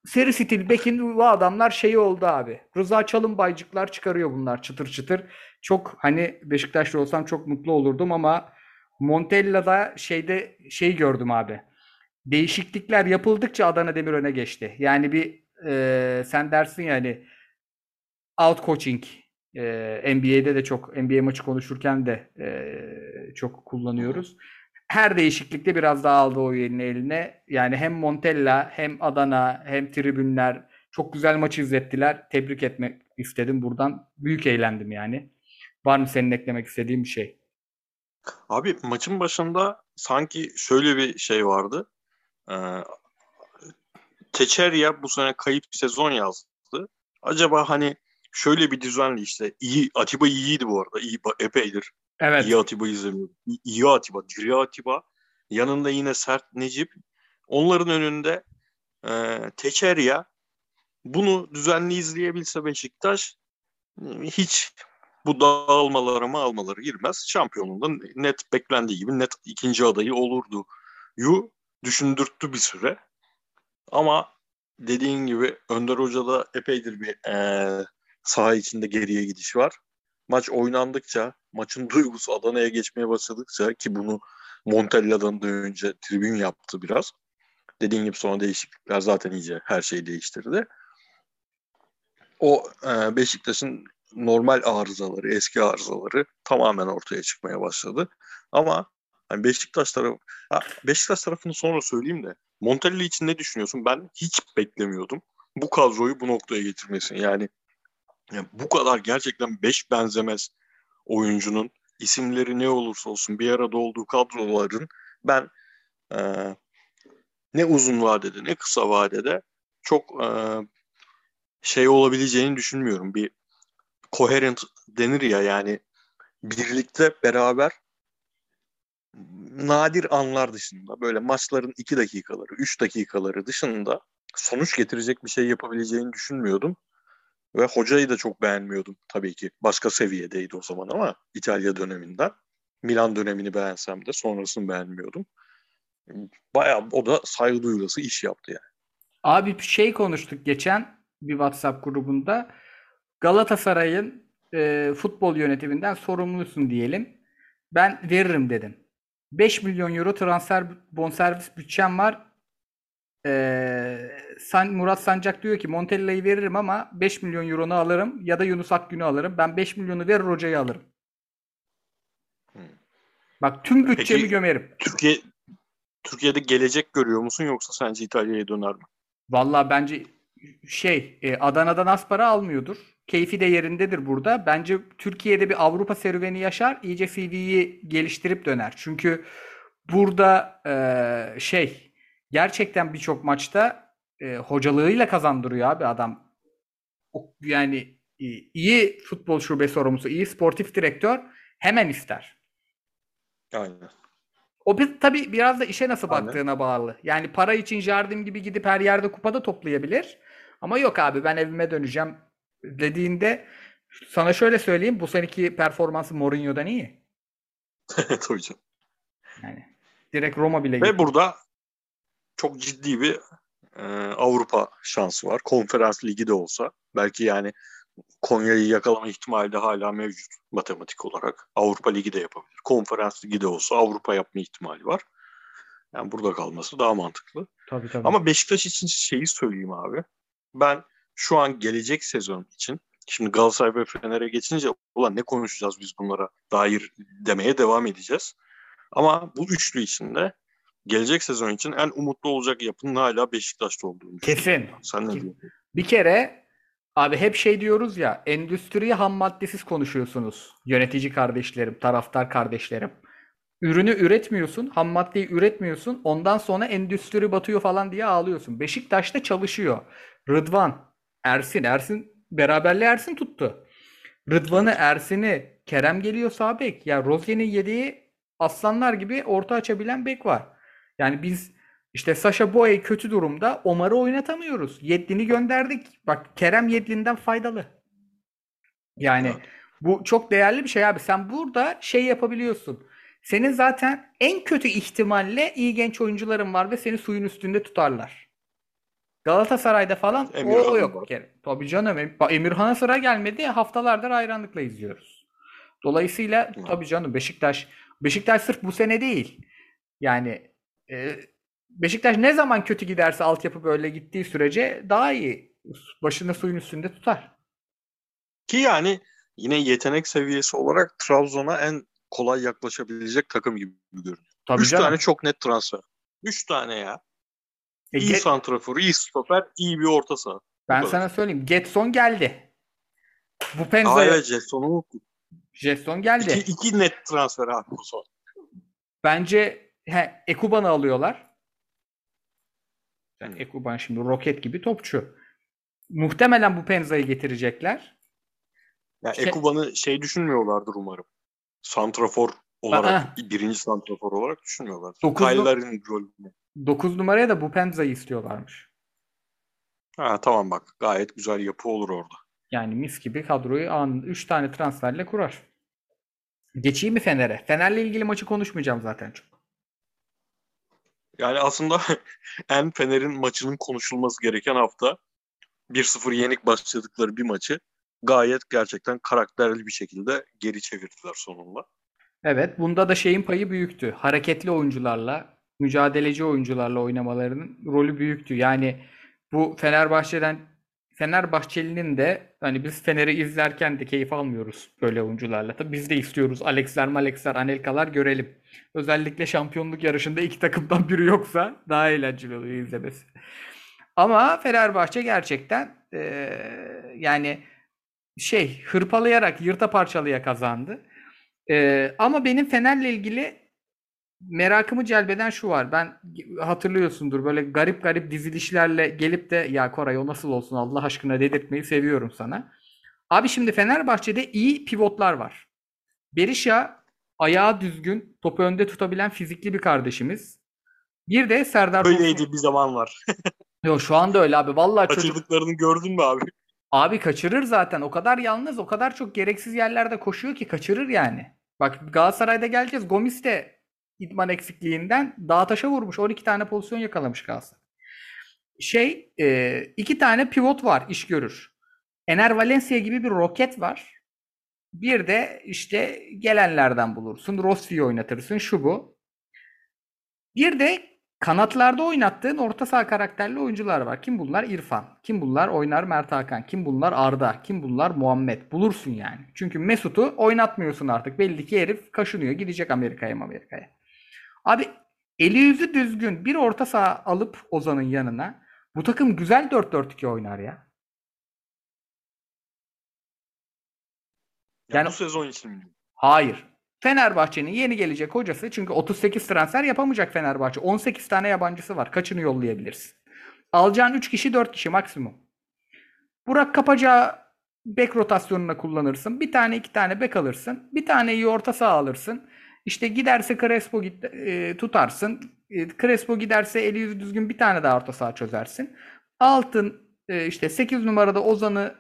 Seri stil bekin bu adamlar şeyi oldu abi. Rıza Çalınbaycıklar çıkarıyor bunlar çıtır çıtır. Çok hani Beşiktaşlı olsam çok mutlu olurdum ama Montella'da şeyde şey gördüm abi. Değişiklikler yapıldıkça Adana Demir öne geçti. Yani bir e, sen dersin yani out coaching e, NBA'de de çok NBA maçı konuşurken de e, çok kullanıyoruz. Her değişiklikte biraz daha aldı o eline eline. Yani hem Montella hem Adana hem tribünler çok güzel maçı izlettiler. Tebrik etmek istedim buradan. Büyük eğlendim yani. Var mı senin eklemek istediğin bir şey? Abi maçın başında sanki şöyle bir şey vardı. Ee, Teçerya bu sene kayıp sezon yazdı. Acaba hani şöyle bir düzenli işte iyi Atiba iyiydi bu arada. İyi epeydir. Evet. İyi Atiba izlemiyorum. İyi, Atiba, diri Atiba. Yanında yine sert Necip. Onların önünde e, Teçerya bunu düzenli izleyebilse Beşiktaş hiç bu dağılmaları mı almaları girmez. Şampiyonluğunda net beklendiği gibi net ikinci adayı olurdu. Yu düşündürttü bir süre. Ama dediğin gibi Önder Hoca'da epeydir bir e, saha içinde geriye gidiş var. Maç oynandıkça, maçın duygusu Adana'ya geçmeye başladıkça ki bunu Montella'dan da önce tribün yaptı biraz. Dediğin gibi sonra değişiklikler zaten iyice her şeyi değiştirdi. O e, Beşiktaş'ın normal arızaları, eski arızaları tamamen ortaya çıkmaya başladı. Ama hani Beşiktaş tarafı, ha, Beşiktaş tarafını sonra söyleyeyim de Montella için ne düşünüyorsun? Ben hiç beklemiyordum bu kadroyu bu noktaya getirmesin. Yani, yani bu kadar gerçekten beş benzemez oyuncunun isimleri ne olursa olsun bir arada olduğu kadroların ben e, ne uzun vadede ne kısa vadede çok e, şey olabileceğini düşünmüyorum. Bir coherent denir ya yani birlikte beraber nadir anlar dışında böyle maçların iki dakikaları, üç dakikaları dışında sonuç getirecek bir şey yapabileceğini düşünmüyordum. Ve hocayı da çok beğenmiyordum tabii ki. Başka seviyedeydi o zaman ama İtalya döneminden. Milan dönemini beğensem de sonrasını beğenmiyordum. Bayağı o da saygı duyulası iş yaptı yani. Abi bir şey konuştuk geçen bir WhatsApp grubunda. Galatasaray'ın e, futbol yönetiminden sorumlusun diyelim. Ben veririm dedim. 5 milyon euro transfer bonservis bütçem var. Ee, San, Murat Sancak diyor ki Montella'yı veririm ama 5 milyon euronu alırım ya da Yunus Akgün'ü alırım. Ben 5 milyonu verir hocayı alırım. Hmm. Bak tüm bütçemi Peki, gömerim. Türkiye Türkiye'de gelecek görüyor musun yoksa sence İtalya'ya döner mi? Vallahi bence şey e, Adana'dan az para almıyordur. Keyfi de yerindedir burada. Bence Türkiye'de bir Avrupa serüveni yaşar. iyice CV'yi geliştirip döner. Çünkü burada e, şey gerçekten birçok maçta e, hocalığıyla kazandırıyor abi adam. O, yani e, iyi futbol şube sorumlusu, iyi sportif direktör hemen ister. Aynen. O bir, tabii biraz da işe nasıl Aynen. baktığına bağlı. Yani para için Jardim gibi gidip her yerde kupada toplayabilir. Ama yok abi ben evime döneceğim dediğinde sana şöyle söyleyeyim bu seneki performansı Mourinho'dan iyi. Tabii canım. Yani direkt Roma bile Ve gitti. burada çok ciddi bir e, Avrupa şansı var. Konferans ligi de olsa belki yani Konya'yı yakalama ihtimali de hala mevcut matematik olarak. Avrupa Ligi de yapabilir. Konferans Ligi de olsa Avrupa yapma ihtimali var. Yani burada kalması daha mantıklı. Tabii, tabii. Ama Beşiktaş için şeyi söyleyeyim abi. Ben şu an gelecek sezon için şimdi Galatasaray ve Fener'e geçince ulan ne konuşacağız biz bunlara dair demeye devam edeceğiz. Ama bu üçlü içinde gelecek sezon için en umutlu olacak yapının hala Beşiktaş'ta olduğunu Kesin. Sen ne diyorsun? Bir kere Abi hep şey diyoruz ya, endüstriyi ham maddesiz konuşuyorsunuz. Yönetici kardeşlerim, taraftar kardeşlerim. Ürünü üretmiyorsun, ham maddeyi üretmiyorsun. Ondan sonra endüstri batıyor falan diye ağlıyorsun. Beşiktaş'ta çalışıyor. Rıdvan, Ersin, Ersin beraberliği Ersin tuttu. Rıdvan'ı, Ersin'i, Kerem geliyor sağ bek. Ya Rozier'in yediği aslanlar gibi orta açabilen bek var. Yani biz işte Sasha Boye kötü durumda. Omar'ı oynatamıyoruz. Yedlin'i gönderdik. Bak Kerem Yedlin'den faydalı. Yani Evet. bu çok değerli bir şey abi. Sen burada şey yapabiliyorsun. Senin zaten en kötü ihtimalle iyi genç oyuncuların var ve seni suyun üstünde tutarlar. Galatasaray'da falan o, Emirhan o yok var. Tabii canım. Emirhan'a sıra gelmedi. Haftalardır hayranlıkla izliyoruz. Dolayısıyla tabii canım Beşiktaş Beşiktaş sırf bu sene değil. Yani e, Beşiktaş ne zaman kötü giderse altyapı böyle gittiği sürece daha iyi. Başını suyun üstünde tutar. Ki yani yine yetenek seviyesi olarak Trabzon'a en kolay yaklaşabilecek takım gibi görünüyor. Tabii Üç canım. tane çok net transfer. Üç tane ya. E, İyi Ge- santrafor, iyi stoper, iyi bir orta saha. ben sana söyleyeyim. Getson geldi. Bu Aa Penza'ya evet unuttum. Jetson geldi. İki, iki net transfer abi bu son. Bence he, Ekuban'ı alıyorlar. Yani Hmm. Ekuban şimdi roket gibi topçu. Muhtemelen bu Penza'yı getirecekler. Ya Şey- Ekuban'ı şey düşünmüyorlardır umarım. Santrafor olarak, Aa. birinci santrafor olarak düşünmüyorlar. Kaylar'ın rolünü. 9 numaraya da bu Penza'yı istiyorlarmış. Ha tamam bak gayet güzel yapı olur orada. Yani mis gibi kadroyu an 3 tane transferle kurar. Geçeyim mi Fener'e? Fener'le ilgili maçı konuşmayacağım zaten çok. Yani aslında en Fener'in maçının konuşulması gereken hafta 1-0 yenik başladıkları bir maçı gayet gerçekten karakterli bir şekilde geri çevirdiler sonunda. Evet, bunda da şeyin payı büyüktü. Hareketli oyuncularla, mücadeleci oyuncularla oynamalarının rolü büyüktü. Yani bu Fenerbahçe'den Fenerbahçeli'nin de hani biz Fener'i izlerken de keyif almıyoruz böyle oyuncularla. Tabii biz de istiyoruz Alexler, Malexler, Anelkalar görelim. Özellikle şampiyonluk yarışında iki takımdan biri yoksa daha eğlenceli oluyor izlemesi. Ama Fenerbahçe gerçekten eee, yani şey hırpalayarak, yırta parçalaya kazandı. Ee, ama benim Fener'le ilgili merakımı celbeden şu var. Ben hatırlıyorsundur böyle garip garip dizilişlerle gelip de ya Koray o nasıl olsun Allah aşkına dedirtmeyi seviyorum sana. Abi şimdi Fenerbahçe'de iyi pivotlar var. Berisha ayağı düzgün, topu önde tutabilen fizikli bir kardeşimiz. Bir de Serdar Dursun. Öyleydi bir zamanlar. Yok şu anda öyle abi. Vallahi çocuk Kaçırdıklarını gördün mü abi? Abi kaçırır zaten. O kadar yalnız, o kadar çok gereksiz yerlerde koşuyor ki kaçırır yani. Bak Galatasaray'da geleceğiz. Gomis de idman eksikliğinden dağa taşa vurmuş. 12 tane pozisyon yakalamış Galatasaray. Şey, e, iki tane pivot var iş görür. Ener Valencia gibi bir roket var. Bir de işte gelenlerden bulursun. Rossi'yi oynatırsın. Şu bu. Bir de kanatlarda oynattığın orta saha karakterli oyuncular var. Kim bunlar? İrfan. Kim bunlar? Oynar Mert Hakan. Kim bunlar? Arda. Kim bunlar? Muhammed. Bulursun yani. Çünkü Mesut'u oynatmıyorsun artık. Belli ki herif kaşınıyor. Gidecek Amerika'ya Amerika'ya. Abi eli yüzü düzgün bir orta saha alıp Ozan'ın yanına bu takım güzel 4-4-2 oynar ya. Ya Yani- bu sezon için mi? Hayır. Fenerbahçe'nin yeni gelecek hocası çünkü 38 transfer yapamayacak Fenerbahçe. 18 tane yabancısı var. Kaçını yollayabilirsin? Alacağın 3 kişi 4 kişi maksimum. Burak Kapacağı bek rotasyonuna kullanırsın. Bir tane iki tane bek alırsın. Bir tane iyi orta saha alırsın. İşte giderse Crespo git, e, tutarsın. E, Crespo giderse eli yüzü düzgün bir tane daha orta saha çözersin. Altın e, işte 8 numarada Ozan'ı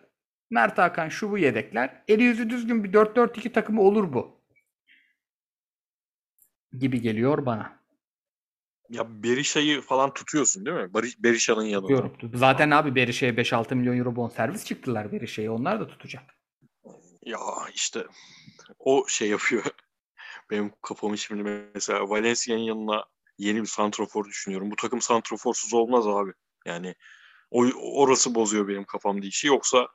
Mert Hakan şu bu yedekler. Eli yüzü düzgün bir 4-4-2 takımı olur bu. Gibi geliyor bana. Ya Berisha'yı falan tutuyorsun değil mi? Berisha'nın yanında. Diyorum. Zaten abi Berisha'ya 5-6 milyon euro bonservis çıktılar Berisha'ya. Onlar da tutacak. Ya işte o şey yapıyor. Benim kafamı şimdi mesela Valencia'nın yanına yeni bir santrofor düşünüyorum. Bu takım santroforsuz olmaz abi. Yani o, orası bozuyor benim kafamda işi. Yoksa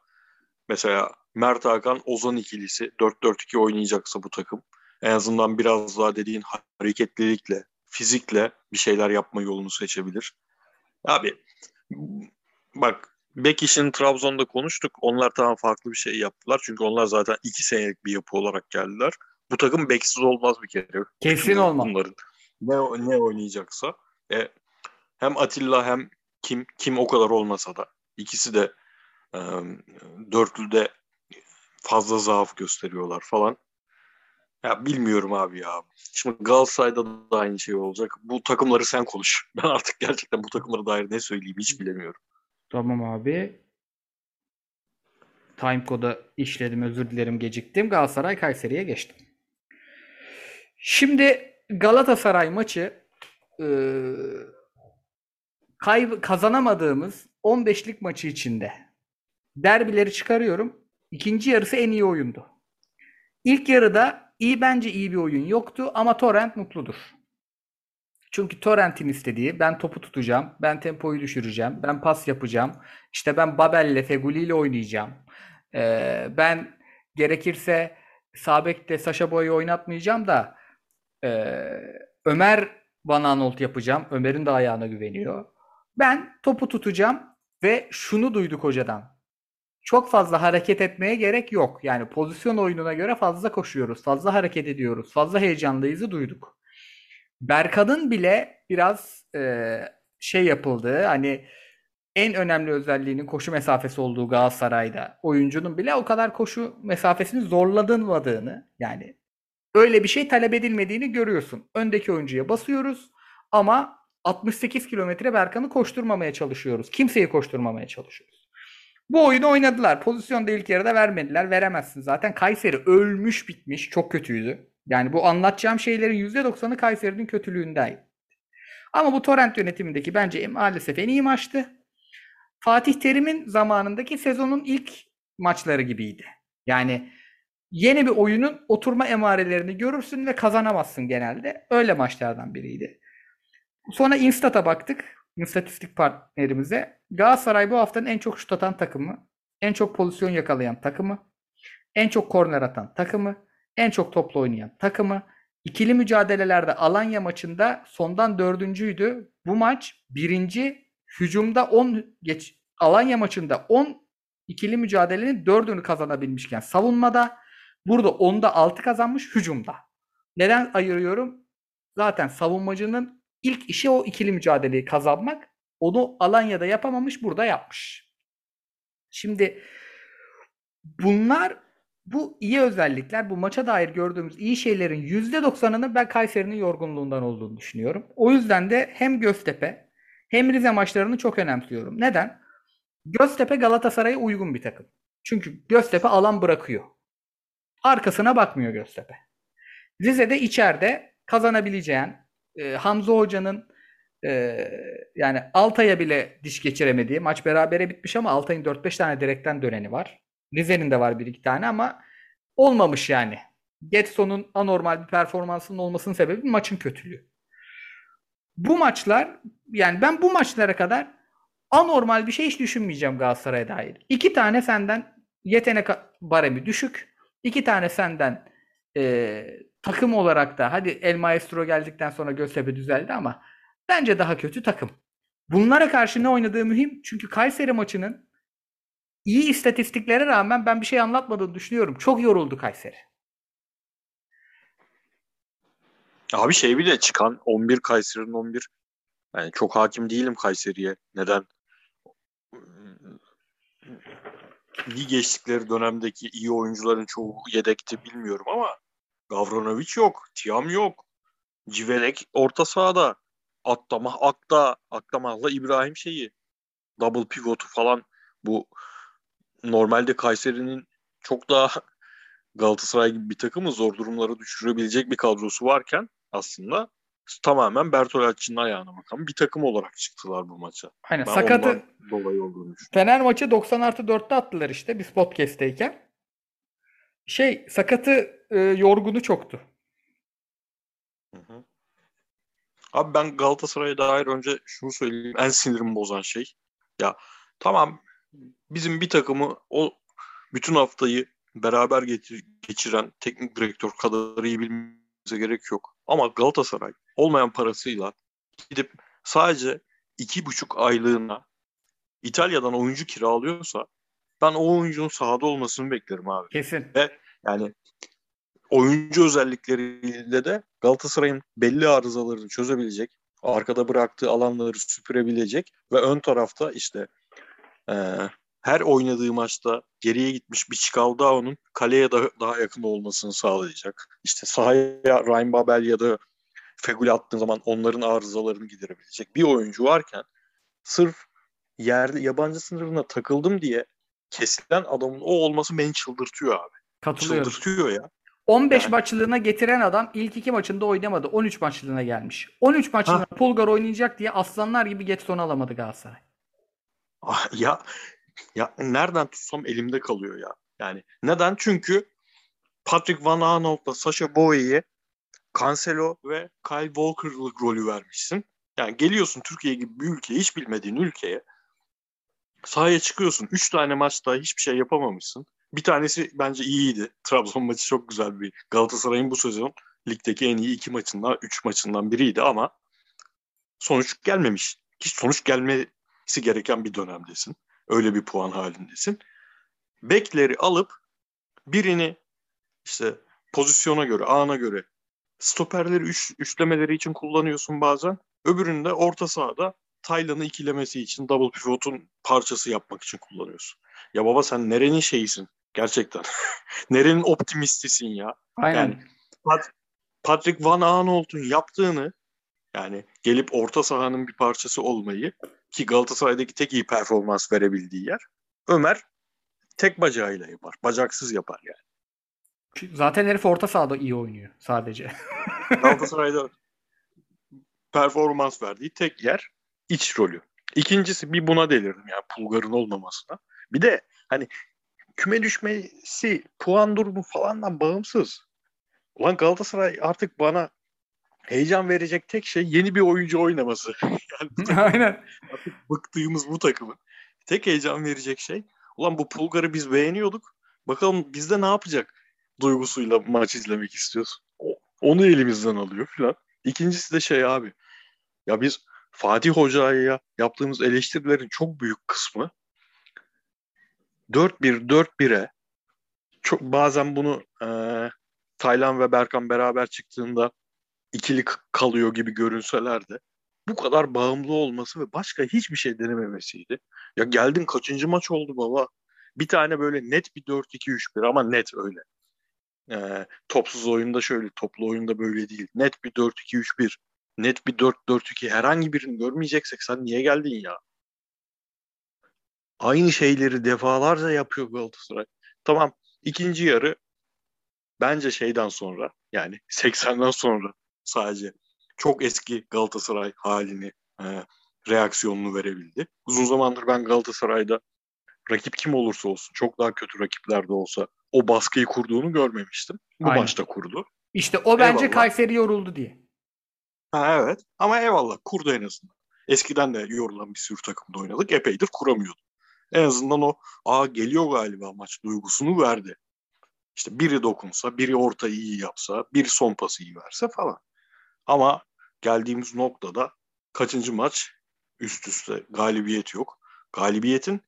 mesela Mert Hakan Ozan ikilisi 4-4-2 oynayacaksa bu takım en azından biraz daha dediğin hareketlilikle, fizikle bir şeyler yapma yolunu seçebilir. Abi bak Bek işini Trabzon'da konuştuk. Onlar tamam farklı bir şey yaptılar. Çünkü onlar zaten iki senelik bir yapı olarak geldiler. Bu takım beksiz olmaz bir kere. Kesin olmaz. Bunların ne, ne oynayacaksa. E, hem Atilla hem Kim, Kim o kadar olmasa da ikisi de e, dörtlüde fazla zaaf gösteriyorlar falan. Ya bilmiyorum abi ya. Şimdi Galatasaray'da da aynı şey olacak. Bu takımları sen konuş. Ben artık gerçekten bu takımlara dair ne söyleyeyim hiç bilemiyorum. Tamam abi. Timecode'a işledim özür dilerim geciktim. Galatasaray Kayseri'ye geçtim. Şimdi Galatasaray maçı e, kay- kazanamadığımız 15'lik maçı içinde derbileri çıkarıyorum. İkinci yarısı en iyi oyundu. İlk yarıda iyi bence iyi bir oyun yoktu ama Torrent mutludur. Çünkü Torrent'in istediği ben topu tutacağım, ben tempoyu düşüreceğim, ben pas yapacağım. İşte ben Babel'le, Feguli ile oynayacağım. Ee, ben gerekirse Sabek'te Saşa Boy'u oynatmayacağım da e, Ömer bana Arnold yapacağım. Ömer'in de ayağına güveniyor. Ben topu tutacağım ve şunu duyduk hocadan. Çok fazla hareket etmeye gerek yok. Yani pozisyon oyununa göre fazla koşuyoruz, fazla hareket ediyoruz, fazla heyecanlıyızı duyduk. Berkan'ın bile biraz e, şey yapıldığı hani en önemli özelliğinin koşu mesafesi olduğu Galatasaray'da oyuncunun bile o kadar koşu mesafesini zorladığını yani öyle bir şey talep edilmediğini görüyorsun. Öndeki oyuncuya basıyoruz ama 68 kilometre Berkan'ı koşturmamaya çalışıyoruz. Kimseyi koşturmamaya çalışıyoruz. Bu oyunu oynadılar. Pozisyonda ilk yarıda vermediler. Veremezsin zaten. Kayseri ölmüş bitmiş. Çok kötüydü. Yani bu anlatacağım şeylerin %90'ı Kayseri'nin kötülüğünden. Ama bu Torrent yönetimindeki bence maalesef en iyi maçtı. Fatih Terim'in zamanındaki sezonun ilk maçları gibiydi. Yani yeni bir oyunun oturma emarelerini görürsün ve kazanamazsın genelde. Öyle maçlardan biriydi. Sonra Instat'a baktık. İstatistik partnerimize. Galatasaray bu haftanın en çok şut atan takımı. En çok pozisyon yakalayan takımı. En çok korner atan takımı. En çok topla oynayan takımı. İkili mücadelelerde Alanya maçında sondan dördüncüydü. Bu maç birinci hücumda 10 geç Alanya maçında 10 ikili mücadelenin 4'ünü kazanabilmişken savunmada burada 10'da 6 kazanmış hücumda. Neden ayırıyorum? Zaten savunmacının ilk işi o ikili mücadeleyi kazanmak. Onu Alanya'da yapamamış, burada yapmış. Şimdi bunlar bu iyi özellikler, bu maça dair gördüğümüz iyi şeylerin %90'ının ben Kayseri'nin yorgunluğundan olduğunu düşünüyorum. O yüzden de hem Göztepe hem Rize maçlarını çok önemsiyorum. Neden? Göztepe Galatasaray'a uygun bir takım. Çünkü Göztepe alan bırakıyor. Arkasına bakmıyor Göztepe. Rize'de içeride kazanabileceğin e, Hamza Hoca'nın e, yani Altay'a bile diş geçiremediği maç berabere bitmiş ama Altay'ın 4-5 tane direkten döneni var. Rize'nin de var bir iki tane ama olmamış yani. Getson'un anormal bir performansının olmasının sebebi maçın kötülüğü. Bu maçlar yani ben bu maçlara kadar anormal bir şey hiç düşünmeyeceğim Galatasaray'a dair. İki tane senden yetenek baremi düşük. İki tane senden e, takım olarak da hadi El Maestro geldikten sonra Göztepe düzeldi ama bence daha kötü takım. Bunlara karşı ne oynadığı mühim. Çünkü Kayseri maçının iyi istatistiklere rağmen ben bir şey anlatmadığını düşünüyorum. Çok yoruldu Kayseri. Abi şey bile çıkan 11 Kayseri'nin 11 yani çok hakim değilim Kayseri'ye. Neden? İyi geçtikleri dönemdeki iyi oyuncuların çoğu yedekti bilmiyorum ama Gavranovic yok, Tiam yok. Civelek orta sahada. Aktamah Akta, Aktamah'la İbrahim şeyi. Double pivotu falan bu normalde Kayseri'nin çok daha Galatasaray gibi bir takımı zor durumlara düşürebilecek bir kadrosu varken aslında tamamen Bertolacci'nin ayağına bakan bir takım olarak çıktılar bu maça. Aynen. Ben Sakatı dolayı olduğunu. Fener maçı 90 artı 4'te attılar işte biz podcast'teyken. Şey sakatı e, yorgunu çoktu. Hı hı. Abi ben Galatasaray'a dair önce şunu söyleyeyim. En sinirimi bozan şey. Ya tamam bizim bir takımı o bütün haftayı beraber geçiren teknik direktör kadar iyi bilmemize gerek yok. Ama Galatasaray olmayan parasıyla gidip sadece iki buçuk aylığına İtalya'dan oyuncu kiralıyorsa ben o oyuncunun sahada olmasını beklerim abi. Kesin. Ve yani oyuncu özellikleriyle de Galatasaray'ın belli arızalarını çözebilecek, arkada bıraktığı alanları süpürebilecek ve ön tarafta işte e, her oynadığı maçta geriye gitmiş bir Çikaldağo'nun kaleye daha, daha yakın olmasını sağlayacak. İşte sahaya Ryan Babel ya da Fegül attığın zaman onların arızalarını giderebilecek bir oyuncu varken sırf yerde yabancı sınırına takıldım diye kesilen adamın o olması beni çıldırtıyor abi. Katılıyorum. Çıldırtıyor ya. 15 Yani. maçlığına getiren adam ilk iki maçında oynamadı. 13 maçlığına gelmiş. 13 maçlığına Pulgar oynayacak diye aslanlar gibi Getson alamadı Galatasaray. Ah, ya ya nereden tutsam elimde kalıyor ya. Yani neden? Çünkü Patrick Van Aanholt'la Sasha Boye'ye Cancelo ve Kyle Walker'lık rolü vermişsin. Yani geliyorsun Türkiye gibi bir ülkeye, hiç bilmediğin ülkeye. Sahaya çıkıyorsun. Üç tane maçta hiçbir şey yapamamışsın. Bir tanesi bence iyiydi. Trabzon maçı çok güzel bir. Galatasaray'ın bu sezon ligdeki en iyi iki maçından, üç maçından biriydi ama sonuç gelmemiş. Hiç sonuç gelmesi gereken bir dönemdesin. Öyle bir puan halindesin. Bekleri alıp birini işte pozisyona göre, ana göre stoperleri üç, üçlemeleri için kullanıyorsun bazen. Öbürünü de orta sahada Taylan'ı ikilemesi için double pivot'un parçası yapmak için kullanıyorsun. Ya baba sen nerenin şeyisin? Gerçekten. nerenin optimistisin ya? Aynen. Yani Pat- Patrick Van Aanholt'un yaptığını yani gelip orta sahanın bir parçası olmayı ki Galatasaray'daki tek iyi performans verebildiği yer Ömer tek bacağıyla yapar. Bacaksız yapar yani. Zaten herif orta sahada iyi oynuyor sadece. Galatasaray'da performans verdiği tek yer iç rolü. İkincisi bir buna delirdim yani Pulgar'ın olmamasına. Bir de hani küme düşmesi puan durumu falandan bağımsız. Ulan Galatasaray artık bana heyecan verecek tek şey yeni bir oyuncu oynaması. yani Aynen. artık bıktığımız bu takımın. Tek heyecan verecek şey. Ulan bu Pulgar'ı biz beğeniyorduk. Bakalım bizde ne yapacak duygusuyla maç izlemek istiyoruz. O- Onu elimizden alıyor filan. İkincisi de şey abi. Ya biz Fatih Hoca'ya yaptığımız eleştirilerin çok büyük kısmı 4-1 4-1'e çok bazen bunu e, Taylan ve Berkan beraber çıktığında ikili kalıyor gibi görünseler de bu kadar bağımlı olması ve başka hiçbir şey denememesiydi. Ya geldin kaçıncı maç oldu baba? Bir tane böyle net bir 4-2-3-1 ama net öyle. Ee, topsuz oyunda şöyle, toplu oyunda böyle değil. Net bir 4-2-3-1, net bir 4-4-2 herhangi birini görmeyeceksek sen niye geldin ya? Aynı şeyleri defalarca yapıyor Galatasaray. Tamam ikinci yarı bence şeyden sonra yani 80'den sonra sadece çok eski Galatasaray halini e, reaksiyonunu verebildi. Uzun zamandır ben Galatasaray'da rakip kim olursa olsun çok daha kötü rakipler de olsa o baskıyı kurduğunu görmemiştim. Bu Aynen. maçta kurdu. İşte o bence Eyvallah. Kayseri yoruldu diye. Ha, evet ama eyvallah kurdu en azından. Eskiden de yorulan bir sürü takımda oynadık. Epeydir kuramıyordu. En azından o aa geliyor galiba maç duygusunu verdi. İşte biri dokunsa, biri ortayı iyi yapsa, biri son pası iyi verse falan. Ama geldiğimiz noktada kaçıncı maç üst üste galibiyet yok. Galibiyetin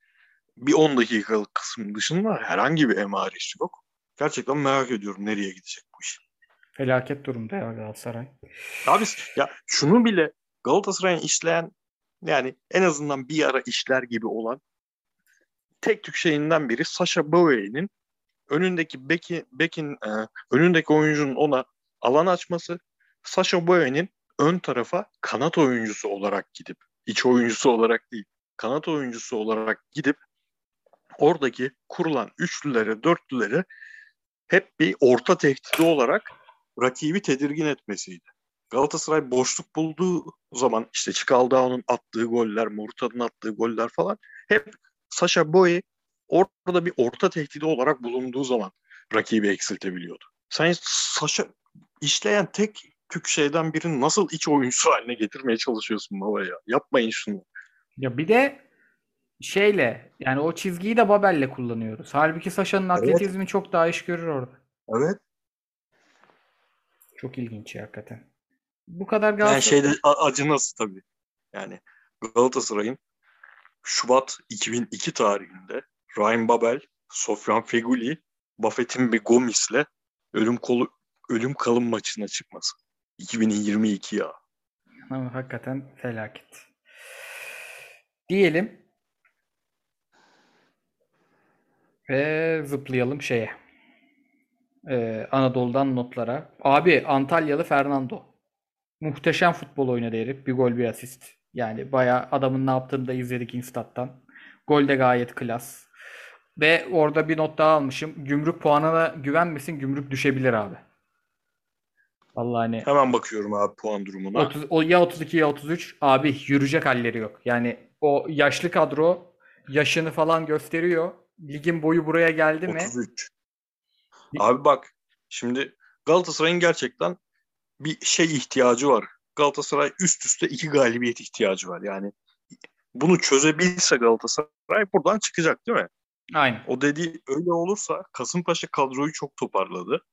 bir 10 dakikalık kısmı dışında herhangi bir emaresi yok. Gerçekten merak ediyorum nereye gidecek bu iş. Felaket durumda ya Galatasaray. Abi ya şunu bile Galatasaray'ın işleyen yani en azından bir ara işler gibi olan tek tük şeyinden biri Sasha Boye'nin önündeki beki, bekin e, önündeki oyuncunun ona alan açması Sasha Boye'nin ön tarafa kanat oyuncusu olarak gidip iç oyuncusu olarak değil kanat oyuncusu olarak gidip oradaki kurulan üçlülere dörtlülere hep bir orta tehdidi olarak rakibi tedirgin etmesiydi. Galatasaray boşluk bulduğu zaman işte Çikaldağ'ın attığı goller, Murta'nın attığı goller falan hep Sasha Boye orada bir orta tehdidi olarak bulunduğu zaman rakibi eksiltebiliyordu. Sen Sasha işleyen tek tük şeyden birini nasıl iç oyuncusu haline getirmeye çalışıyorsun baba ya? Yapmayın şunu. Ya bir de şeyle yani o çizgiyi de Babel'le kullanıyoruz. Halbuki Sasha'nın atletizmi çok daha iş görür orada. Evet. Çok ilginç ya hakikaten. Bu kadar Yani Galatasaray şeyde a- acınası tabii. Yani Galatasaray'ın Şubat 2002 tarihinde Ryan Babel, Sofyan Feguli, Buffett'in bir Gomis'le ölüm kolu ölüm kalım maçına çıkması. 2022 ya. Ama hakikaten felaket. Diyelim ve zıplayalım şeye. Ee, Anadolu'dan notlara. Abi Antalyalı Fernando. Muhteşem futbol oynadı herif. Bir gol bir asist. Yani bayağı adamın ne yaptığını da izledik Instat'tan. Gol de gayet klas. Ve orada bir not daha almışım. Gümrük puanına güvenmesin. Gümrük düşebilir abi. Vallahi hani Hemen bakıyorum abi puan durumuna. 30, o ya 32 ya 33 abi yürüyecek halleri yok. Yani o yaşlı kadro yaşını falan gösteriyor. Ligin boyu buraya geldi mi? 33. Abi bak şimdi Galatasaray'ın gerçekten bir şey ihtiyacı var. Galatasaray üst üste iki galibiyet ihtiyacı var. Yani bunu çözebilse Galatasaray buradan çıkacak değil mi? Aynen. O dediği öyle olursa Kasımpaşa kadroyu çok toparladı.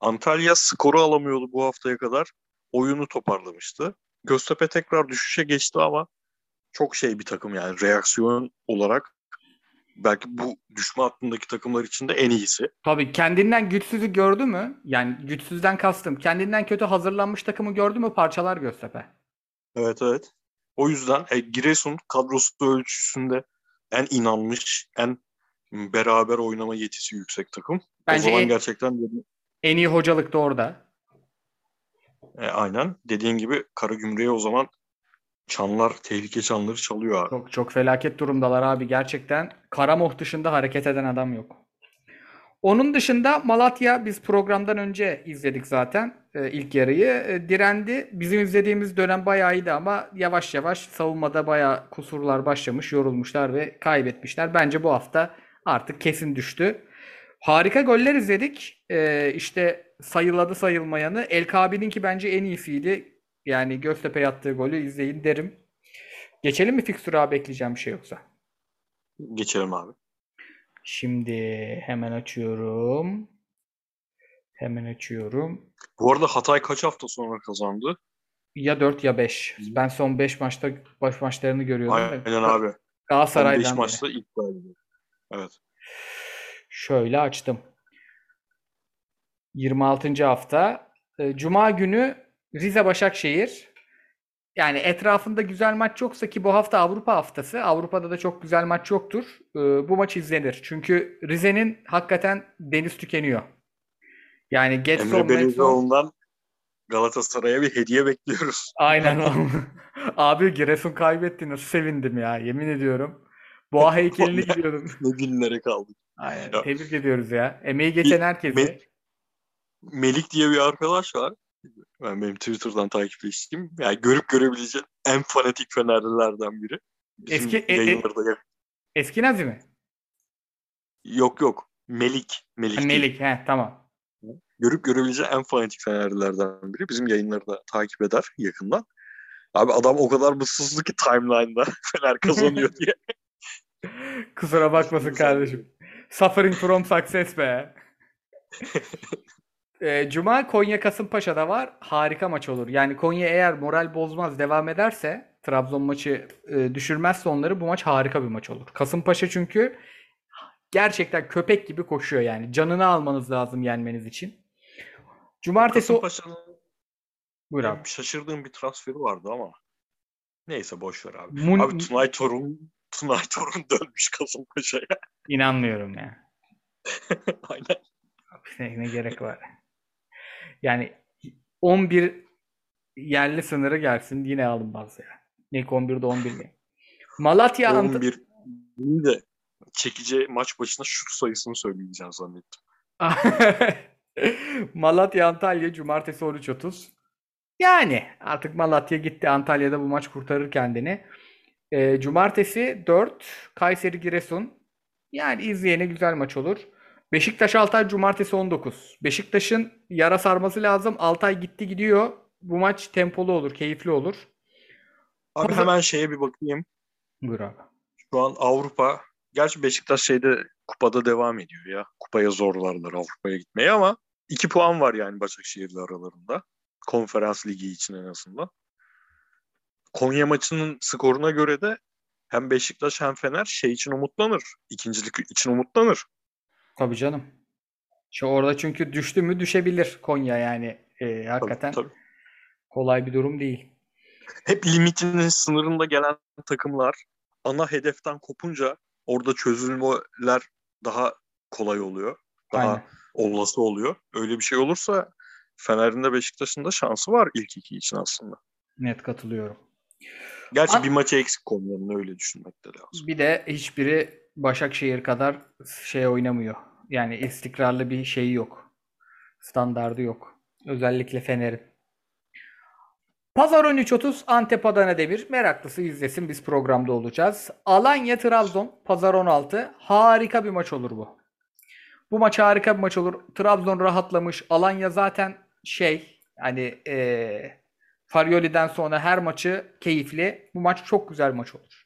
Antalya skoru alamıyordu bu haftaya kadar. Oyunu toparlamıştı. Göztepe tekrar düşüşe geçti ama çok şey bir takım yani reaksiyon olarak belki bu düşme hattındaki takımlar içinde en iyisi. Tabii kendinden güçsüzü gördü mü? Yani güçsüzden kastım. Kendinden kötü hazırlanmış takımı gördü mü parçalar Göztepe. Evet evet. O yüzden e, Giresun kadrosu ölçüsünde en inanmış, en beraber oynama yetisi yüksek takım. Bence o zaman en- gerçekten En iyi hocalık da orada. e, aynen dediğin gibi Karagümrük'e o zaman çanlar, tehlike çanları çalıyor abi. Çok çok felaket durumdalar abi gerçekten. Karamoh dışında hareket eden adam yok. Onun dışında Malatya biz programdan önce izledik zaten e, ilk yarıyı. E, direndi. Bizim izlediğimiz dönem bayağı iyiydi ama yavaş yavaş savunmada bayağı kusurlar başlamış, yorulmuşlar ve kaybetmişler. Bence bu hafta artık kesin düştü. Harika goller izledik. E, işte sayıladı sayılmayanı. El Kabi'ninki bence en iyisiydi. Yani Göztepe attığı golü izleyin derim. Geçelim mi fikstüre abi ekleyeceğim bir şey yoksa? Geçelim abi. Şimdi hemen açıyorum. Hemen açıyorum. Bu arada Hatay kaç hafta sonra kazandı? Ya 4 ya 5. Ben son 5 maçta baş maçlarını görüyordum. da Aynen abi. 15 Galatasaray'dan beri. maçta ilk galibiyet. Evet. Şöyle açtım. 26. hafta. E, Cuma günü Rize Başakşehir. Yani etrafında güzel maç yoksa ki bu hafta Avrupa haftası. Avrupa'da da çok güzel maç yoktur. E, Bu maç izlenir. Çünkü Rize'nin hakikaten deniz tükeniyor. Yani Getson, Emre Galatasaray'a bir hediye bekliyoruz. Aynen. Abi Giresun kaybetti. Nasıl sevindim ya. Yemin ediyorum. Boğa heykeline Vallahi. gidiyordum. Ne günlere kaldık. Aynen. Ya. Tebrik ediyoruz ya. Emeği geçen herkese. Me- Melik diye bir arkadaş var. Ben benim Twitter'dan takipleştiğim. Yani görüp görebileceğin en fanatik Fenerlilerden biri. Bizim Eski- e- e- yayınlarda yak- Eski Nazi mi? Yok yok. Melik. Melik. Ha. Melik. He, tamam. Görüp görebileceğin en fanatik Fenerlilerden biri. Bizim yayınları da takip eder yakından. Abi adam o kadar mutsuzdu ki timeline'da Fener kazanıyor diye. Kusura bakmasın kardeşim. Suffering from success be. Ee, Cuma Konya Kasımpaşa'da var. Harika maç olur. Yani Konya eğer moral bozmaz devam ederse Trabzon maçı e, düşürmezse onları bu maç harika bir maç olur. Kasımpaşa çünkü gerçekten köpek gibi koşuyor yani. Canını almanız lazım yenmeniz için. Cumartesi. Kasımpaşa'nın Buyur abi. şaşırdığım bir transferi vardı ama. Neyse boş ver abi. Mun- Abi Tunay Torun Tunay Torun dönmüş Kasımpaşa'ya. İnanmıyorum ya. Aynen. Ne, ne gerek var? Yani 11 yerli sınırı gelsin yine alınmaz ya. İlk 11'de 11 mi? Malatya Ant- 11 iyi de çekici maç başına şut sayısını söyleyeceğim zannettim. Malatya Antalya cumartesi 13.30. Yani artık Malatya gitti. Antalya'da bu maç kurtarır kendini. Ee, cumartesi 4 Kayseri Giresun. Yani izleyene güzel maç olur. Beşiktaş Altay cumartesi 19. Beşiktaş'ın yara sarması lazım. Altay gitti gidiyor. Bu maç tempolu olur, keyifli olur. Abi Pazar- hemen şeye bir bakayım. Buyur abi. Şu an Avrupa. Gerçi Beşiktaş şeyde kupada devam ediyor ya. Kupaya zorlarlar Avrupa'ya gitmeyi ama 2 puan var yani Başakşehir'le aralarında. Konferans ligi için en azından. Konya maçının skoruna göre de hem Beşiktaş hem Fener şey için umutlanır. İkincilik için umutlanır. Tabii canım. Şu orada çünkü düştü mü düşebilir Konya yani. Ee, hakikaten Tabii, tabii. kolay bir durum değil. Hep limitinin sınırında gelen takımlar ana hedeften kopunca orada çözülmeler daha kolay oluyor. Daha Aynen. olası oluyor. Öyle bir şey olursa Fener'in de Beşiktaş'ın da şansı var ilk iki için aslında. Net katılıyorum. Gerçi An- bir maça eksik Konya'nın öyle düşünmek de lazım. Bir de hiçbiri Başakşehir kadar şey oynamıyor. Yani istikrarlı bir şeyi yok. Standardı yok. Özellikle Fener'in. Pazar 13.30 Antep Adana Demir. Meraklısı izlesin biz programda olacağız. Alanya Trabzon Pazar 16. Harika bir maç olur bu. Bu maç harika bir maç olur. Trabzon rahatlamış. Alanya zaten şey hani eee Faryoli'den sonra her maçı keyifli. Bu maç çok güzel maç olur.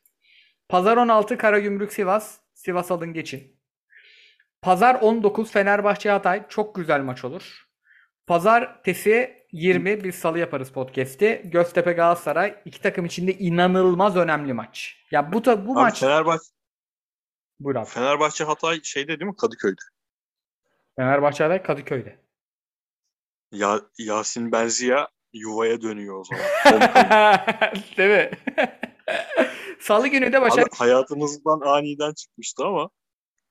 Pazar 16 Karagümrük Sivas. Sivas alın geçin. Pazar 19 Fenerbahçe Hatay. Çok güzel maç olur. Pazartesi 20 biz salı yaparız podcast'i. Göztepe Galatasaray iki takım içinde inanılmaz önemli maç. Ya bu ta, bu Abi maç Fenerbahçe, Buyur abi. Fenerbahçe Hatay şeyde değil mi? Kadıköy'de. Fenerbahçe Hatay Kadıköy'de. Ya, Yasin Benziya yuvaya dönüyor o zaman. Değil mi? Salı günü de Başak Abi hayatımızdan aniden çıkmıştı ama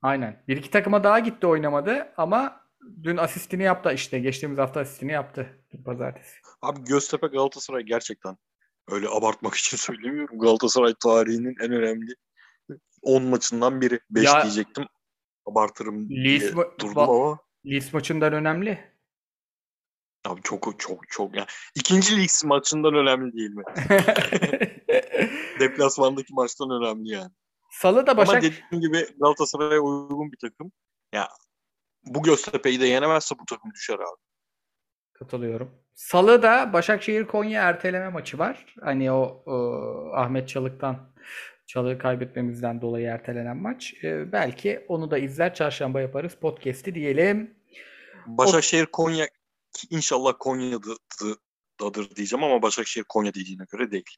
Aynen. Bir iki takıma daha gitti oynamadı ama dün asistini yaptı işte. Geçtiğimiz hafta asistini yaptı. Pazartesi. abi Göztepe Galatasaray gerçekten öyle abartmak için söylemiyorum. Galatasaray tarihinin en önemli 10 maçından biri. 5 Ya- diyecektim. Abartırım diye Leeds ma- durdum ba- ama Leeds maçından önemli. abi çok çok çok yani ikinci lig maçından önemli değil mi? Deplasmandaki maçtan önemli yani. Salı da Ama Başak dediğim gibi Galatasaray'a uygun bir takım. Ya bu Göztepe'yi de yenemezse bu takım düşer abi. katılıyorum. Salı da Başakşehir Konya erteleme maçı var. Hani o, o Ahmet Çalık'tan Çalık'ı kaybetmemizden dolayı ertelenen maç. Ee, belki onu da izler çarşamba yaparız podcast'i diyelim. Başakşehir Konya inşallah Konya'dadır diyeceğim ama Başakşehir Konya dediğine göre değil.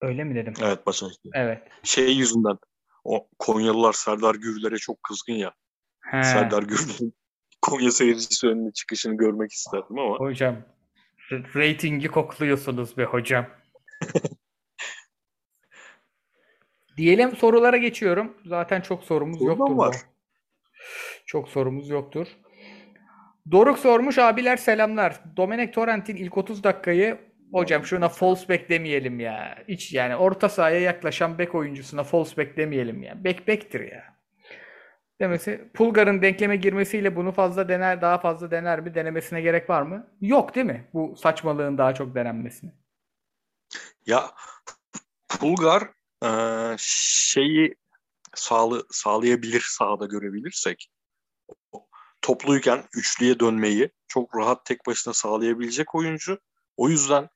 Öyle mi dedim? Evet Başakşehir. Evet. Şey yüzünden o Konyalılar Serdar Gürler'e çok kızgın ya. He. Serdar Gürler'in Konya seyircisi önüne çıkışını görmek isterdim ama Hocam reytingi kokluyorsunuz be hocam. Diyelim sorulara geçiyorum. Zaten çok sorumuz Sorudan yoktur. bu. var. Çok sorumuz yoktur. Doruk sormuş abiler selamlar. Domenek Torrent'in ilk 30 dakikayı hocam şuna false back demeyelim ya. Hiç yani orta sahaya yaklaşan bek oyuncusuna false back demeyelim ya. Bek bektir ya. Demesi Pulgar'ın denkleme girmesiyle bunu fazla dener, daha fazla dener mi? Denemesine gerek var mı? Yok değil mi? Bu saçmalığın daha çok denenmesine. ya Pulgar eee, şeyi sağlı, sağlayabilir sahada görebilirsek topluyken üçlüye dönmeyi çok rahat tek başına sağlayabilecek oyuncu. O yüzden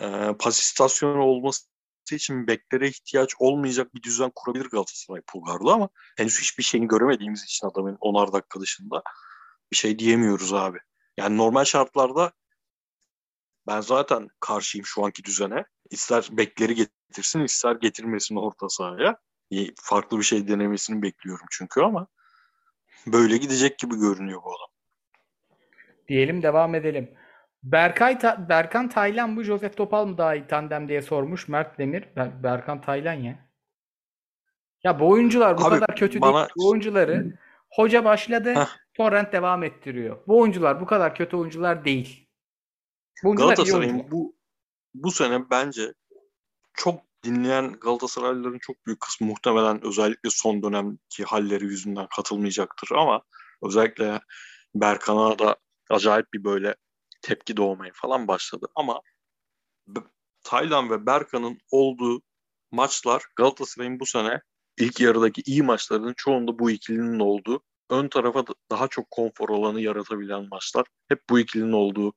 e, pas istasyonu olması için beklere ihtiyaç olmayacak bir düzen kurabilir Galatasaray Pulgar'la ama henüz hiçbir şeyini göremediğimiz için adamın 10'ar dakika dışında bir şey diyemiyoruz abi. Yani normal şartlarda ben zaten karşıyım şu anki düzene. İster bekleri getirsin ister getirmesin orta sahaya. Farklı bir şey denemesini bekliyorum çünkü ama böyle gidecek gibi görünüyor bu adam. Diyelim devam edelim. Berkay Ta- Berkan Taylan mı Joseph Topal mı daha iyi tandem diye sormuş Mert Demir. Ber- Berkan Taylan ya. Ya bu oyuncular bu Abi kadar kötü bana- değil. Bu oyuncuları hoca başladı, Heh. Torrent devam ettiriyor. Bu oyuncular bu kadar kötü oyuncular değil. Bu oyuncular Galatasaray'ın bu bu sene bence çok dinleyen Galatasaraylıların çok büyük kısmı muhtemelen özellikle son dönemki halleri yüzünden katılmayacaktır ama özellikle Berkan'a da acayip bir böyle tepki doğmaya falan başladı ama Taylan ve Berkan'ın olduğu maçlar Galatasaray'ın bu sene ilk yarıdaki iyi maçlarının çoğunda bu ikilinin olduğu ön tarafa da- daha çok konfor alanı yaratabilen maçlar hep bu ikilinin olduğu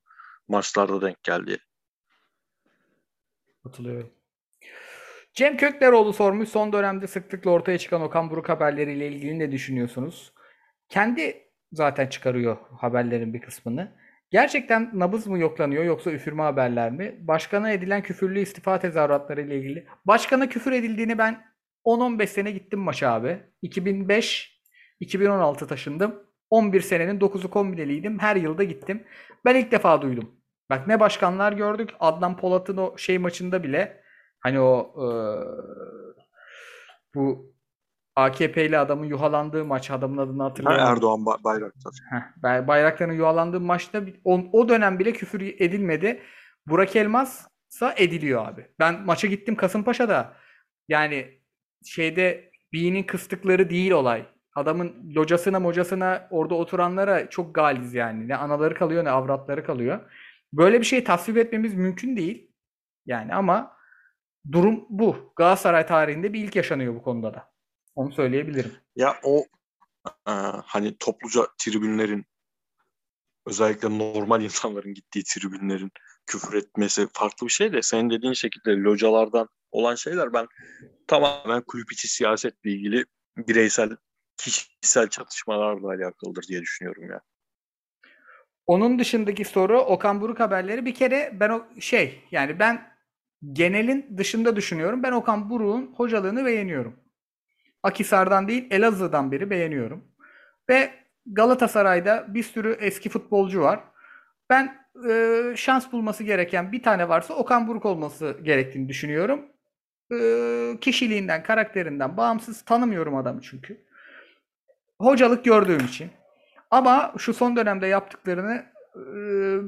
maçlarda denk geldi. Katılıyorum. Cem Kökleroğlu sormuş. Son dönemde sıklıkla ortaya çıkan Okan Buruk haberleriyle ilgili ne düşünüyorsunuz? Kendi zaten çıkarıyor haberlerin bir kısmını. Gerçekten nabız mı yoklanıyor yoksa üfürme haberler mi? Başkana edilen küfürlü istifa tezahüratları ile ilgili. Başkana küfür edildiğini ben 10-15 sene gittim maça abi. 2005 2016 taşındım. 11 senenin 9'u kombineliydim. Her yılda gittim. Ben ilk defa duydum. Bak ne başkanlar gördük. Adnan Polat'ın o şey maçında bile hani o e, bu AKP'li adamın yuhalandığı maç adamın adını Ha, hatırlayamadım. Erdoğan Ba- Bayraktar. Heh, Bay- Bayraktar'ın yuvalandığı maçta bir- o, dönem bile küfür edilmedi. Burak Elmas'sa ediliyor abi. Ben maça gittim Kasımpaşa'da. Yani şeyde B'nin kıstıkları değil olay. Adamın locasına mocasına orada oturanlara çok galiz yani. Ne anaları kalıyor ne avratları kalıyor. Böyle bir şey tasvip etmemiz mümkün değil. Yani ama durum bu. Galatasaray tarihinde bir ilk yaşanıyor bu konuda da. Onu söyleyebilirim. Ya o e, hani topluca tribünlerin özellikle normal insanların gittiği tribünlerin küfür etmesi farklı bir şey de senin dediğin şekilde localardan olan şeyler ben tamamen kulüp içi siyasetle ilgili bireysel kişisel çatışmalarla alakalıdır diye düşünüyorum ya. Onun dışındaki soru Okan Buruk haberleri. Bir kere ben o şey yani ben genelin dışında düşünüyorum. Ben Okan Buruk'un hocalığını beğeniyorum. Akhisar'dan değil Elazığ'dan beri beğeniyorum. Ve Galatasaray'da bir sürü eski futbolcu var. Ben e, şans bulması gereken bir tane varsa Okan Buruk olması gerektiğini düşünüyorum. E, kişiliğinden, karakterinden bağımsız tanımıyorum adamı çünkü. Hocalık gördüğüm için. Ama şu son dönemde yaptıklarını e,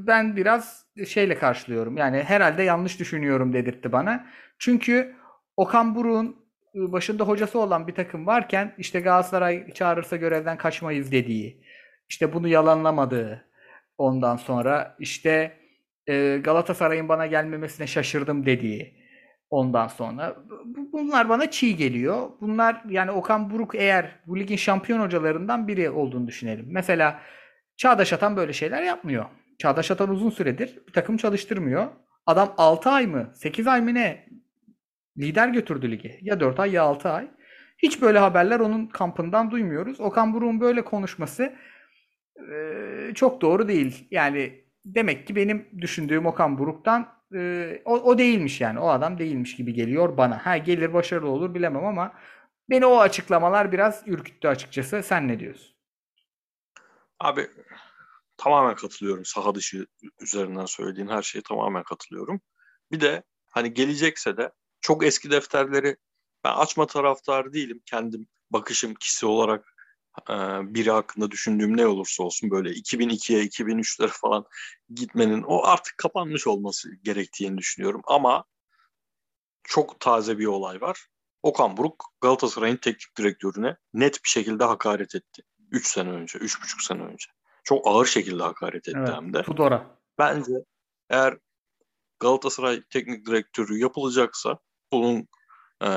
ben biraz şeyle karşılıyorum. Yani herhalde yanlış düşünüyorum dedirtti bana. Çünkü Okan Buruk'un başında hocası olan bir takım varken işte Galatasaray çağırırsa görevden kaçmayız dediği, işte bunu yalanlamadığı, ondan sonra işte e, Galatasaray'ın bana gelmemesine şaşırdım dediği, ondan sonra bu- bunlar bana çiğ geliyor. Bunlar yani Okan Buruk eğer bu ligin şampiyon hocalarından biri olduğunu düşünelim. Mesela Çağdaş Atan böyle şeyler yapmıyor. Çağdaş Atan uzun süredir bir takım çalıştırmıyor. Adam 6 ay mı 8 ay mı ne lider götürdü ligi. Ya 4 ay ya 6 ay. Hiç böyle haberler onun kampından duymuyoruz. Okan Buruk'un böyle konuşması e, çok doğru değil. Yani demek ki benim düşündüğüm Okan Buruk'tan e, o, o değilmiş yani. O adam değilmiş gibi geliyor bana. Ha gelir başarılı olur bilemem ama beni o açıklamalar biraz ürküttü açıkçası. Sen ne diyorsun? Abi tamamen katılıyorum. Saha dışı üzerinden söylediğin her şeye tamamen katılıyorum. Bir de hani gelecekse de çok eski defterleri ben açma taraftarı değilim. Kendim bakışım kişi olarak e, biri hakkında düşündüğüm ne olursa olsun böyle 2002'ye 2003'lere falan gitmenin o artık kapanmış olması gerektiğini düşünüyorum. Ama çok taze bir olay var. Okan Buruk Galatasaray'ın teknik direktörüne net bir şekilde hakaret etti. 3 sene önce, 3,5 sene önce. Çok ağır şekilde hakaret etti Evet, hem de. Tudor'a. Bence eğer Galatasaray teknik direktörü yapılacaksa bunun e,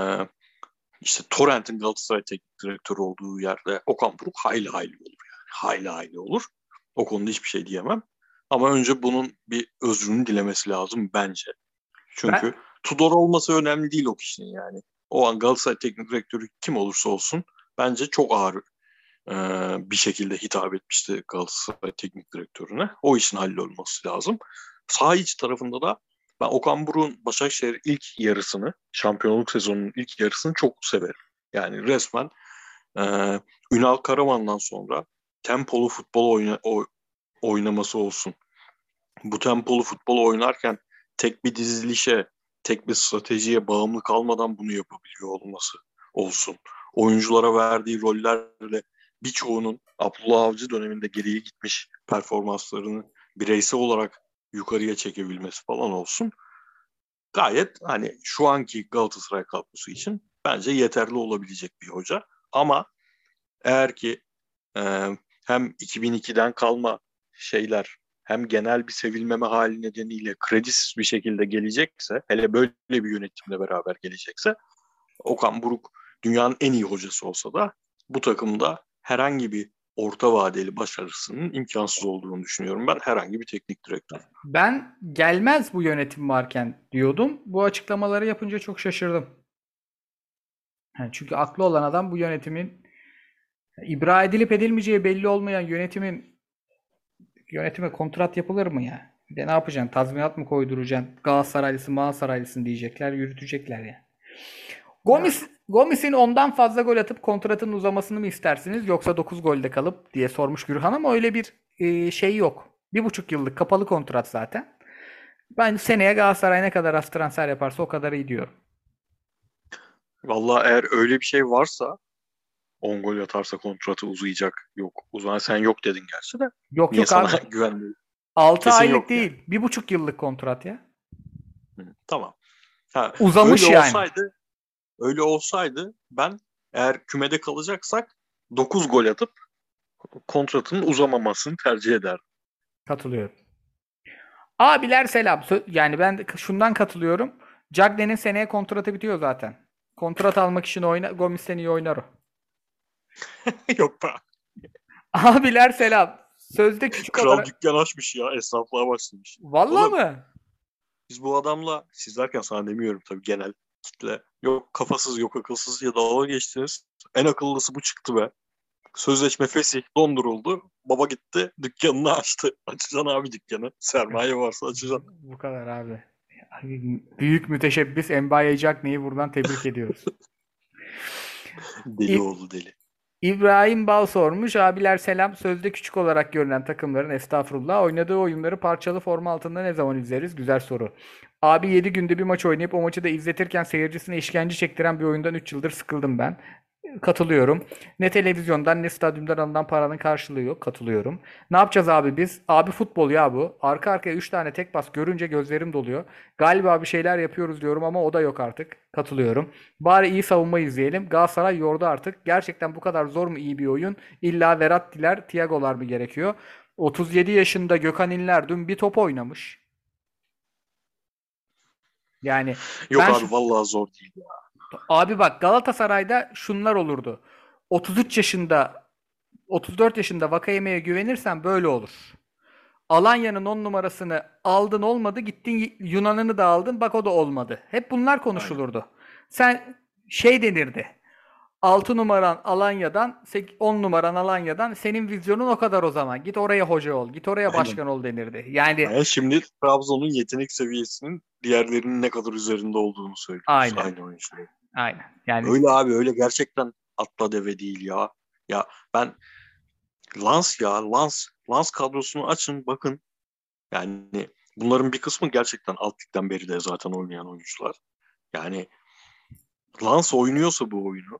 işte Torrent'in Galatasaray teknik direktörü olduğu yerde Okan Buruk hayli hayli olur yani. Hayli hayli olur. O konuda hiçbir şey diyemem. Ama önce bunun bir özrünü dilemesi lazım bence. Çünkü Tudor olması önemli değil o kişinin yani. O an Galatasaray teknik direktörü kim olursa olsun bence çok ağır e, bir şekilde hitap etmişti Galatasaray teknik direktörüne. O işin hallolması lazım. Sağ iç tarafında da ben Okan Buruk'un Başakşehir ilk yarısını, şampiyonluk sezonunun ilk yarısını çok severim. Yani resmen e, Ünal Karaman'dan sonra tempolu futbol oyna, o, oynaması olsun. Bu tempolu futbol oynarken tek bir dizilişe, tek bir stratejiye bağımlı kalmadan bunu yapabiliyor olması olsun. Oyunculara verdiği rollerle birçoğunun Abdullah Avcı döneminde geriye gitmiş performanslarını bireysel olarak yukarıya çekebilmesi falan olsun. Gayet hani şu anki Galatasaray kadrosu için bence yeterli olabilecek bir hoca. Ama eğer ki e, hem 2002'den kalma şeyler hem genel bir sevilmeme hali nedeniyle kredisiz bir şekilde gelecekse hele böyle bir yönetimle beraber gelecekse Okan Buruk dünyanın en iyi hocası olsa da bu takımda herhangi bir orta vadeli başarısının imkansız olduğunu düşünüyorum ben herhangi bir teknik direktör. Ben gelmez bu yönetim varken diyordum. Bu açıklamaları yapınca çok şaşırdım. Yani çünkü aklı olan adam bu yönetimin ibra edilip edilmeyeceği belli olmayan yönetimin yönetime kontrat yapılır mı ya? Bir de ne yapacaksın? Tazminat mı koyduracaksın? Galatasaraylısın, Galatasaraylısın diyecekler, yürütecekler ya. Gomis, Gomis'in ondan fazla gol atıp kontratın uzamasını mı istersiniz yoksa 9 golde kalıp diye sormuş Gürhan ama öyle bir e, şey yok. Bir buçuk yıllık kapalı kontrat zaten. Ben seneye Galatasaray ne kadar az transfer yaparsa o kadar iyi diyorum. Vallahi eğer öyle bir şey varsa 10 gol atarsa kontratı uzayacak. Yok. Uzayan sen yok dedin gerçi de. Yok Niye yok sana abi. güvenmiyorum? 6 Kesin aylık değil. Bir buçuk yıllık kontrat ya. Hı, Tamam. Ha, Uzamış yani. olsaydı öyle olsaydı ben eğer kümede kalacaksak 9 gol atıp kontratının uzamamasını tercih ederdim. Katılıyorum. Abiler selam. Yani ben şundan katılıyorum. Cagney'in seneye kontratı bitiyor zaten. Kontrat almak için oyna Gomis'ten iyi oynar o. Yok be. Abiler selam. Sözde küçük Kral olarak... dükkan açmış ya. Esnaflığa başlamış. Vallahi Oğlum, mı? Biz bu adamla siz derken sana demiyorum tabii genel kitle. Yok kafasız yok akılsız ya dalga geçtiniz. En akıllısı bu çıktı be. Sözleşme fesih donduruldu. Baba gitti dükkanını açtı. Açacaksın abi dükkanı. Sermaye varsa açacaksın. Bu kadar abi. Büyük müteşebbis Mbaye Cagney'i buradan tebrik ediyoruz. Deli İ- oldu deli. İbrahim Bal sormuş. Abiler selam. Sözde küçük olarak görünen takımların estağfurullah oynadığı oyunları parçalı forma altında ne zaman izleriz? Güzel soru. Abi 7 günde bir maç oynayıp o maçı da izletirken seyircisine işkence çektiren bir oyundan 3 yıldır sıkıldım ben. Katılıyorum. Ne televizyondan ne stadyumdan alınan paranın karşılığı yok. Katılıyorum. Ne yapacağız abi biz? Abi futbol ya bu. Arka arkaya 3 tane tek bas görünce gözlerim doluyor. Galiba bir şeyler yapıyoruz diyorum ama o da yok artık. Katılıyorum. Bari iyi savunma izleyelim. Galatasaray yordu artık. Gerçekten bu kadar zor mu iyi bir oyun? İlla Verratti'ler, Thiago'lar mı gerekiyor? 37 yaşında Gökhan İnler dün bir top oynamış. Yani Yok Ben abi vallahi zor değil ya. Abi bak Galatasaray'da şunlar olurdu. 33 yaşında 34 yaşında Vakayeme'ye güvenirsen böyle olur. Alanya'nın 10 numarasını aldın olmadı gittin Yunan'ını da aldın bak o da olmadı. Hep bunlar konuşulurdu. Sen şey denirdi. 6 numaran Alanya'dan 10 numaran Alanya'dan senin vizyonun o kadar o zaman. Git oraya hoca ol. Git oraya Aynen. başkan ol denirdi. Yani Yani şimdi Trabzon'un yetenek seviyesinin diğerlerinin ne kadar üzerinde olduğunu söylüyoruz. Aynen. Aynı oyuncular. aynen. Yani Öyle abi öyle gerçekten atla deve değil ya. Ya ben Lans ya Lans Lans kadrosunu açın bakın. Yani bunların bir kısmı gerçekten alt ligden beri de zaten oynayan oyuncular. Yani Lans oynuyorsa bu oyunu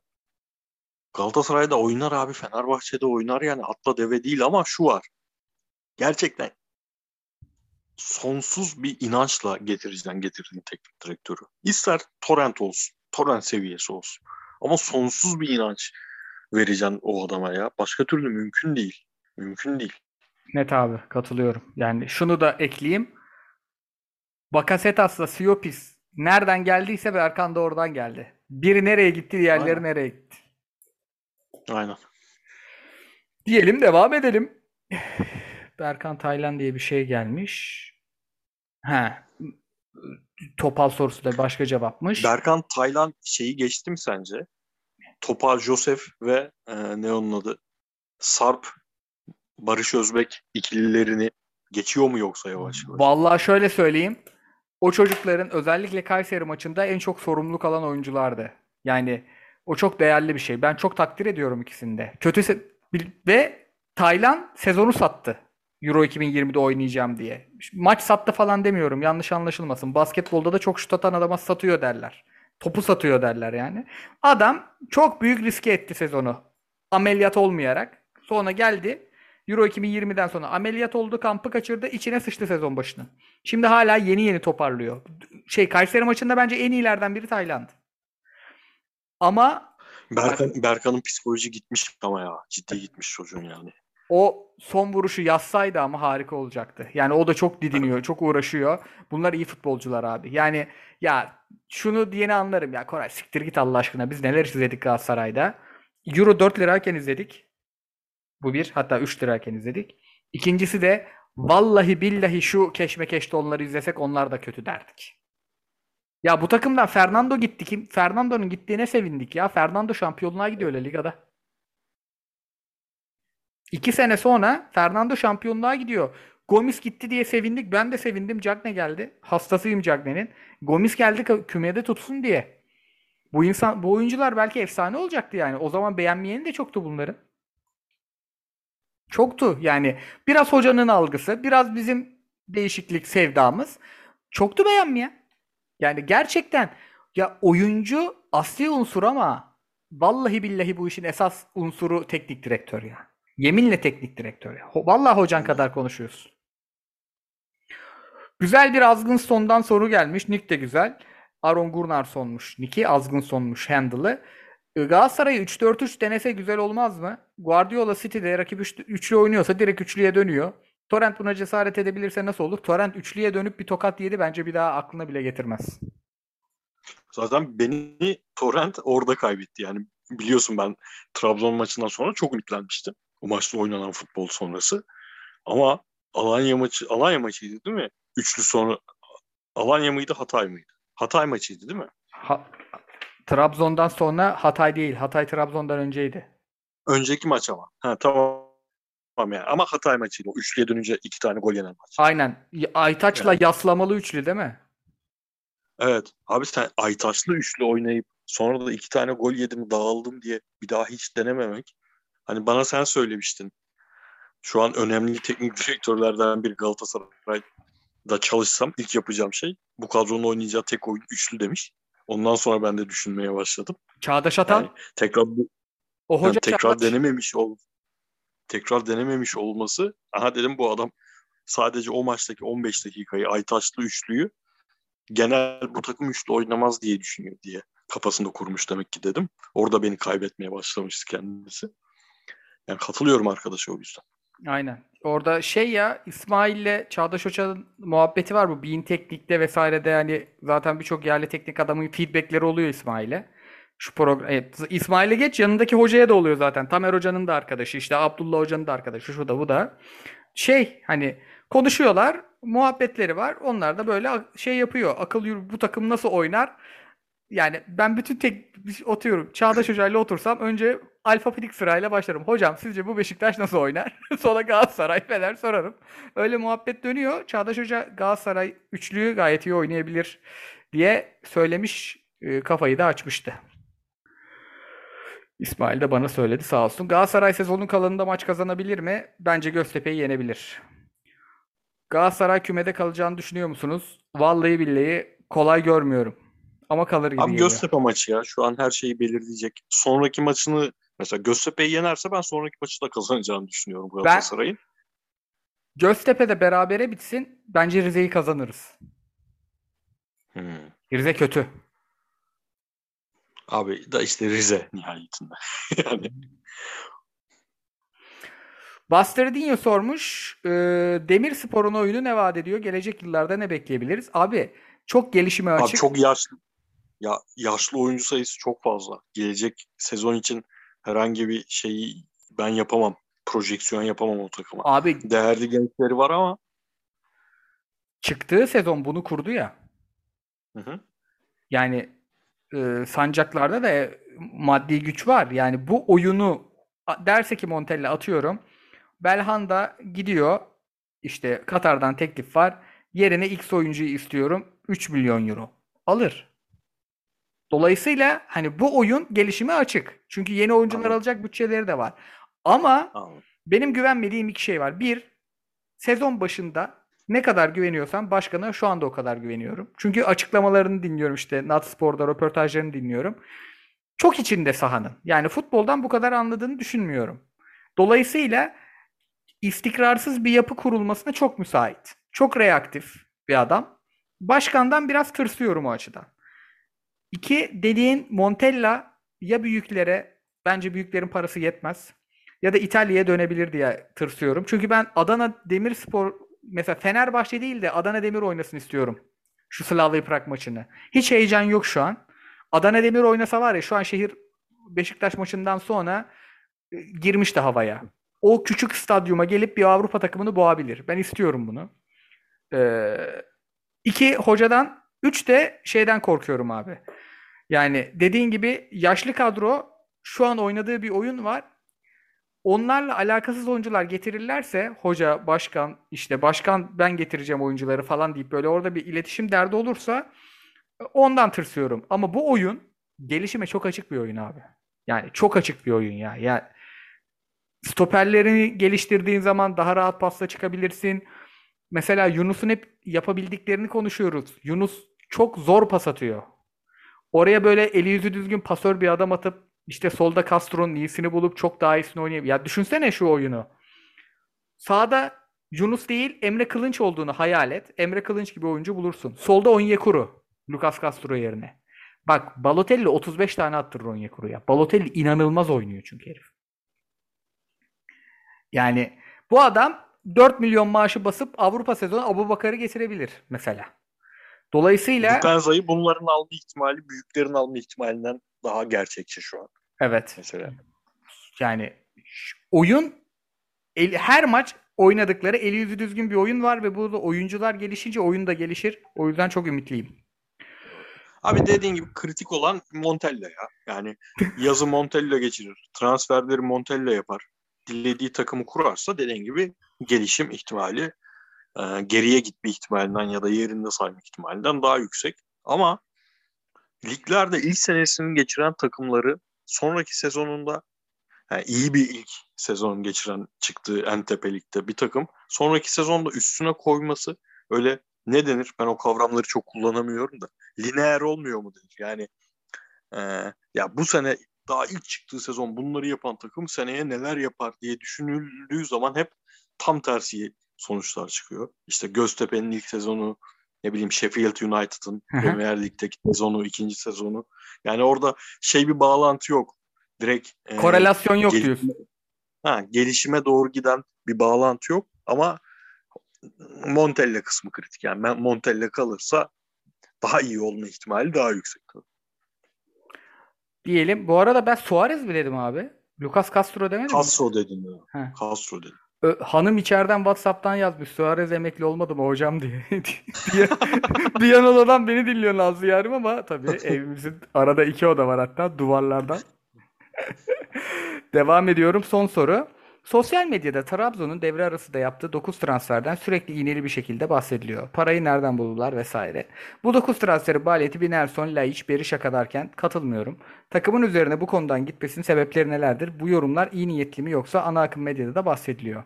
Galatasaray'da oynar abi Fenerbahçe'de oynar yani atla deve değil ama şu var. Gerçekten sonsuz bir inançla getireceksin getirdiğin teknik direktörü. İster Torrent olsun. Torrent seviyesi olsun. Ama sonsuz bir inanç vereceksin o adama ya. Başka türlü mümkün değil. Mümkün değil. Net abi katılıyorum. Yani şunu da ekleyeyim. Bakasetas'la Siopis nereden geldiyse Berkan da oradan geldi. Biri nereye gitti, diğerleri Aynen. nereye gitti. Aynen. Diyelim devam edelim. Berkan Taylan diye bir şey gelmiş. He. Topal sorusu da başka cevapmış. Berkan Taylan şeyi geçti mi sence? Topal Josef ve e, ne onun adı? Sarp Barış Özbek ikililerini geçiyor mu yoksa yavaş yavaş? Vallahi şöyle söyleyeyim. O çocukların özellikle Kayseri maçında en çok sorumluluk alan oyunculardı. Yani o çok değerli bir şey. Ben çok takdir ediyorum ikisini de. Kötü se- ve Taylan sezonu sattı. Euro 2020'de oynayacağım diye. Maç sattı falan demiyorum. Yanlış anlaşılmasın. Basketbolda da çok şut atan adama satıyor derler. Topu satıyor derler yani. Adam çok büyük riske etti sezonu. Ameliyat olmayarak. Sonra geldi. Euro 2020'den sonra ameliyat oldu, kampı kaçırdı, içine sıçtı sezon başına. Şimdi hala yeni yeni toparlıyor. Şey Kayseri maçında bence en iyilerden biri Tayland. Ama Berkan, Berkan'ın psikoloji gitmiş ama ya. Ciddi gitmiş çocuğun yani. o son vuruşu yazsaydı ama harika olacaktı. Yani o da çok didiniyor, çok uğraşıyor. Bunlar iyi futbolcular abi. Yani ya şunu diyeni anlarım ya Koray siktir git Allah aşkına. Biz neler izledik Galatasaray'da. Euro 4 lirayken izledik. Bu bir. Hatta 3 lirayken izledik. İkincisi de vallahi billahi şu keşmekeşte onları izlesek onlar da kötü derdik. Ya bu takımdan Fernando gitti. Kim? Fernando'nun gittiğine sevindik ya. Fernando şampiyonluğa gidiyor La Liga'da. İki sene sonra Fernando şampiyonluğa gidiyor. Gomis gitti diye sevindik. Ben de sevindim. Cagne geldi. Hastasıyım Cagne'nin. Gomis geldi kümede tutsun diye. Bu insan bu oyuncular belki efsane olacaktı yani. O zaman beğenmeyeni de çoktu bunların. Çoktu yani. Biraz hocanın algısı, biraz bizim değişiklik sevdamız. Çoktu beğenmeyen. Yani gerçekten ya oyuncu asli unsur ama vallahi billahi bu işin esas unsuru teknik direktör ya. Yeminle teknik direktör ya. Vallahi hocan kadar konuşuyoruz. Güzel bir azgın sondan soru gelmiş. Nick de güzel. Aaron Gurnarsson'muş Nick'i. Azgın sonmuş handle'ı. Galatasaray 3-4-3 denese güzel olmaz mı? Guardiola City'de rakip üç, üçlü oynuyorsa direkt üçlüye dönüyor. Torrent buna cesaret edebilirse nasıl olur? Torrent üçlüye dönüp bir tokat yedi bence bir daha aklına bile getirmez. Zaten beni Torrent orada kaybetti. Yani biliyorsun ben Trabzon maçından sonra çok ümitlenmiştim. O maçta oynanan futbol sonrası. Ama Alanya maçı Alanya maçıydı değil mi? Üçlü sonra Alanya mıydı Hatay mıydı? Hatay maçıydı değil mi? Ha, Trabzon'dan sonra Hatay değil. Hatay Trabzon'dan önceydi. Önceki maç ama. Ha tamam. Tamam yani. Ama Hatay maçıydı. O üçlüye dönünce iki tane gol yenen maç. Aynen. Aytaç'la yani. yaslamalı üçlü değil mi? Evet. Abi sen Aytaç'lı üçlü oynayıp sonra da iki tane gol yedim dağıldım diye bir daha hiç denememek. Hani bana sen söylemiştin. Şu an önemli teknik direktörlerden bir Galatasaray'da çalışsam ilk yapacağım şey bu kadronun oynayacağı tek oyun üçlü demiş. Ondan sonra ben de düşünmeye başladım. Çağdaş Atan. Yani tekrar bu o hoca yani tekrar Çağdaş. denememiş ol tekrar denememiş olması aha dedim bu adam sadece o maçtaki 15 dakikayı Aytaçlı üçlüyü genel bu takım üçlü oynamaz diye düşünüyor diye kafasında kurmuş demek ki dedim. Orada beni kaybetmeye başlamıştı kendisi. Yani katılıyorum arkadaşa o yüzden. Aynen. Orada şey ya İsmail'le Çağdaş Hoça'nın muhabbeti var bu Bean Teknik'te vesairede yani zaten birçok yerli teknik adamın feedbackleri oluyor İsmail'e. Şu program evet, İsmail'e geç yanındaki hocaya da oluyor zaten. Tamer Hoca'nın da arkadaşı işte Abdullah Hoca'nın da arkadaşı şu da bu da. Şey hani konuşuyorlar muhabbetleri var. Onlar da böyle şey yapıyor. Akıl yürü bu takım nasıl oynar? Yani ben bütün tek oturuyorum. Çağdaş Hoca ile otursam önce alfabetik sırayla başlarım. Hocam sizce bu Beşiktaş nasıl oynar? Sonra Galatasaray, Fener sorarım. Öyle muhabbet dönüyor. Çağdaş Hoca Galatasaray üçlüyü gayet iyi oynayabilir diye söylemiş. E, kafayı da açmıştı. İsmail de bana söyledi sağ olsun. Galatasaray sezonun kalanında maç kazanabilir mi? Bence Göztepe'yi yenebilir. Galatasaray kümede kalacağını düşünüyor musunuz? Vallahi billahi kolay görmüyorum. Ama kalır gibi Abi geliyor. Göztepe maçı ya. Şu an her şeyi belirleyecek. Sonraki maçını mesela Göztepe'yi yenerse ben sonraki maçı da kazanacağını düşünüyorum Galatasaray'ın. Ben Göztepe'de berabere bitsin. Bence Rize'yi kazanırız. Hmm. Rize kötü. Abi da işte Rize nihayetinde. yani Bastardinho sormuş. E, Demir Spor'un oyunu ne vaat ediyor? Gelecek yıllarda ne bekleyebiliriz? Abi çok gelişime açık. Abi çok yaşlı. Ya yaşlı oyuncu sayısı çok fazla. Gelecek sezon için herhangi bir şeyi ben yapamam. Projeksiyon yapamam o takıma. Abi değerli gençleri var ama çıktığı sezon bunu kurdu ya. Hı hı. Yani e, sancaklarda da maddi güç var. Yani bu oyunu derse ki Montella atıyorum. Belhanda gidiyor. İşte Katar'dan teklif var. Yerine X oyuncuyu istiyorum. 3 milyon euro. Alır. Dolayısıyla hani bu oyun gelişime açık. Çünkü yeni oyuncular Anladım. alacak bütçeleri de var. Ama Anladım. benim güvenmediğim iki şey var. Bir, sezon başında ne kadar güveniyorsam başkana şu anda o kadar güveniyorum. Çünkü açıklamalarını dinliyorum işte Natspor'da röportajlarını dinliyorum. Çok içinde sahanın. Yani futboldan bu kadar anladığını düşünmüyorum. Dolayısıyla istikrarsız bir yapı kurulmasına çok müsait. Çok reaktif bir adam. Başkandan biraz tırsıyorum o açıdan. İki, dediğin Montella ya büyüklere, bence büyüklerin parası yetmez. Ya da İtalya'ya dönebilir diye tırsıyorum. Çünkü ben Adana Demirspor mesela Fenerbahçe değil de Adana Demir oynasın istiyorum. Şu Slavia Prag maçını. Hiç heyecan yok şu an. Adana Demir oynasa var ya şu an şehir Beşiktaş maçından sonra e, girmişti havaya. O küçük stadyuma gelip bir Avrupa takımını boğabilir. Ben istiyorum bunu. Ee, iki hocadan, üç de şeyden korkuyorum abi. Yani dediğin gibi yaşlı kadro şu an oynadığı bir oyun var. Onlarla alakasız oyuncular getirirlerse hoca, başkan, işte başkan ben getireceğim oyuncuları falan deyip böyle orada bir iletişim derdi olursa ondan tırsıyorum. Ama bu oyun gelişime çok açık bir oyun abi. Yani çok açık bir oyun ya. Yani stoperlerini geliştirdiğin zaman daha rahat pasla çıkabilirsin. Mesela Yunus'un hep yapabildiklerini konuşuyoruz. Yunus çok zor pas atıyor. Oraya böyle eli yüzü düzgün pasör bir adam atıp işte solda Castro'nun iyisini bulup çok daha iyisini oynayabilir. Ya düşünsene şu oyunu. Sağda Yunus değil Emre Kılınç olduğunu hayal et. Emre Kılınç gibi oyuncu bulursun. Solda Onyekuru. Lucas Castro yerine. Bak Balotelli 35 tane attırır Onyekuru'ya. Balotelli inanılmaz oynuyor çünkü herif. Yani bu adam 4 milyon maaşı basıp Avrupa sezonu Abu Bakar'ı getirebilir mesela. Dolayısıyla Dupenza'yı bunların alma ihtimali büyüklerin alma ihtimalinden daha gerçekçi şu an evet mesela. yani oyun el- her maç oynadıkları eli yüzü düzgün bir oyun var ve burada oyuncular gelişince oyun da gelişir. O yüzden çok ümitliyim. Abi dediğin gibi kritik olan Montella ya. Yani yazı Montella geçirir. Transferleri Montella yapar. Dilediği takımı kurarsa dediğin gibi gelişim ihtimali e, geriye gitme ihtimalinden ya da yerinde sayma ihtimalinden daha yüksek. Ama liglerde ilk senesini geçiren takımları sonraki sezonunda yani iyi bir ilk sezon geçiren çıktığı en tepe ligde bir takım sonraki sezonda üstüne koyması öyle ne denir? Ben o kavramları çok kullanamıyorum da lineer olmuyor mu denir? Yani e, ya bu sene daha ilk çıktığı sezon bunları yapan takım seneye neler yapar diye düşünüldüğü zaman hep tam tersi sonuçlar çıkıyor. İşte Göztepe'nin ilk sezonu, ne bileyim Sheffield United'ın. Premier Lig'deki sezonu, ikinci sezonu. Yani orada şey bir bağlantı yok. Direkt e, Korelasyon yok gel- diyorsun. ha, gelişime doğru giden bir bağlantı yok ama Montella kısmı kritik. Yani Montella kalırsa daha iyi olma ihtimali daha yüksek. Diyelim. Bu arada ben Suarez mi dedim abi? Lucas Castro demedim mi? Castro dedim ya. Castro dedim. Ö, hanım içeriden WhatsApp'tan yazmış. Suarez emekli olmadı mı hocam diye. diye Viyana'dan beni dinliyor Nazlı Yarim ama tabii evimizin arada iki oda var hatta duvarlardan. Devam ediyorum. Son soru. Sosyal medyada Trabzon'un devre arası da yaptığı 9 transferden sürekli iğneli bir şekilde bahsediliyor. Parayı nereden buldular vesaire. Bu 9 transferi Baleti, Binerson, Laiç, Berisha kadarken katılmıyorum. Takımın üzerine bu konudan gitmesinin sebepleri nelerdir? Bu yorumlar iyi niyetli mi yoksa ana akım medyada da bahsediliyor.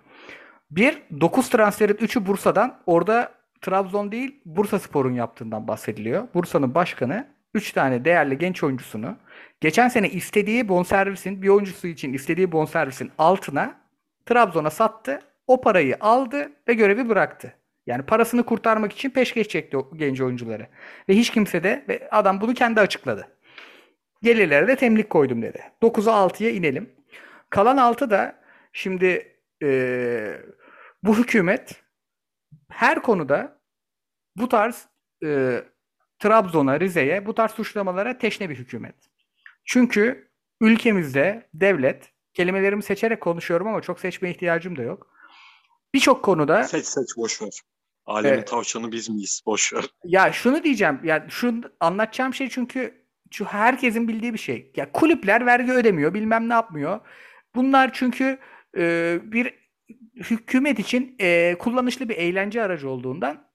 Bir, 9 transferin 3'ü Bursa'dan. Orada Trabzon değil Bursa Spor'un yaptığından bahsediliyor. Bursa'nın başkanı 3 tane değerli genç oyuncusunu geçen sene istediği bonservisin bir oyuncusu için istediği bonservisin altına Trabzon'a sattı. O parayı aldı ve görevi bıraktı. Yani parasını kurtarmak için peşkeş çekti o genç oyuncuları. Ve hiç kimse de ve adam bunu kendi açıkladı. Gelirlere de temlik koydum dedi. 9'a 6'ya inelim. Kalan 6 da şimdi eee, bu hükümet her konuda bu tarz eee, Trabzon'a, Rize'ye bu tarz suçlamalara teşne bir hükümet. Çünkü ülkemizde devlet, kelimelerimi seçerek konuşuyorum ama çok seçmeye ihtiyacım da yok. Birçok konuda Seç seç boş ver. Alemin Evet. tavşanı biz miyiz? Boş ver. Ya şunu diyeceğim. Ya şu anlatacağım şey çünkü şu herkesin bildiği bir şey. Ya kulüpler vergi ödemiyor, bilmem ne yapmıyor. Bunlar çünkü e, bir hükümet için e, kullanışlı bir eğlence aracı olduğundan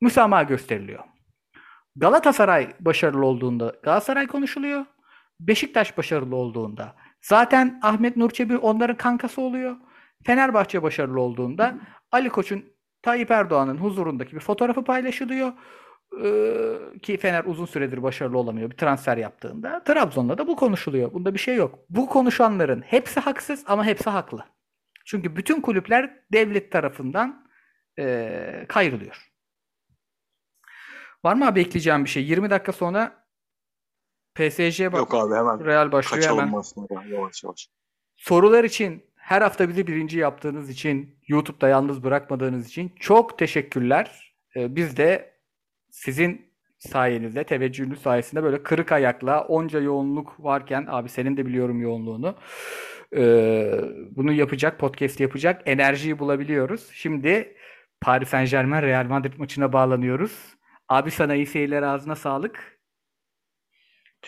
müsamaha gösteriliyor. Galatasaray başarılı olduğunda Galatasaray konuşuluyor. Beşiktaş başarılı olduğunda zaten Ahmet Nur Çebi onların kankası oluyor. Fenerbahçe başarılı olduğunda Ali Koç'un Tayyip Erdoğan'ın huzurundaki bir fotoğrafı paylaşılıyor. Ee, ki Fener uzun süredir başarılı olamıyor bir transfer yaptığında. Trabzon'da da bu konuşuluyor. Bunda bir şey yok. Bu konuşanların hepsi haksız ama hepsi haklı. Çünkü bütün kulüpler devlet tarafından eee kayrılıyor. Var mı abi ekleyeceğim bir şey? 20 dakika sonra PSG'ye bak. Yok abi hemen Real başlıyor hemen. aslında yavaş yavaş. Sorular için her hafta bizi birinci yaptığınız için, YouTube'da yalnız bırakmadığınız için çok teşekkürler. Ee, biz de sizin sayenizde, teveccühünüz sayesinde böyle kırık ayakla onca yoğunluk varken, abi senin de biliyorum yoğunluğunu, ee, bunu yapacak, podcast yapacak enerjiyi bulabiliyoruz. Şimdi Paris Saint-Germain Real Madrid maçına bağlanıyoruz. Abi sana iyi seyirler, ağzına sağlık.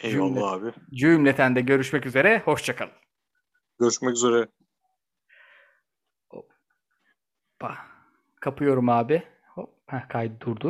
Eyvallah Cümlet, abi. Cümleten de görüşmek üzere. Hoşçakalın. Görüşmek üzere. Hoppa. Kapıyorum abi. Hop. Heh, kaydı durdur.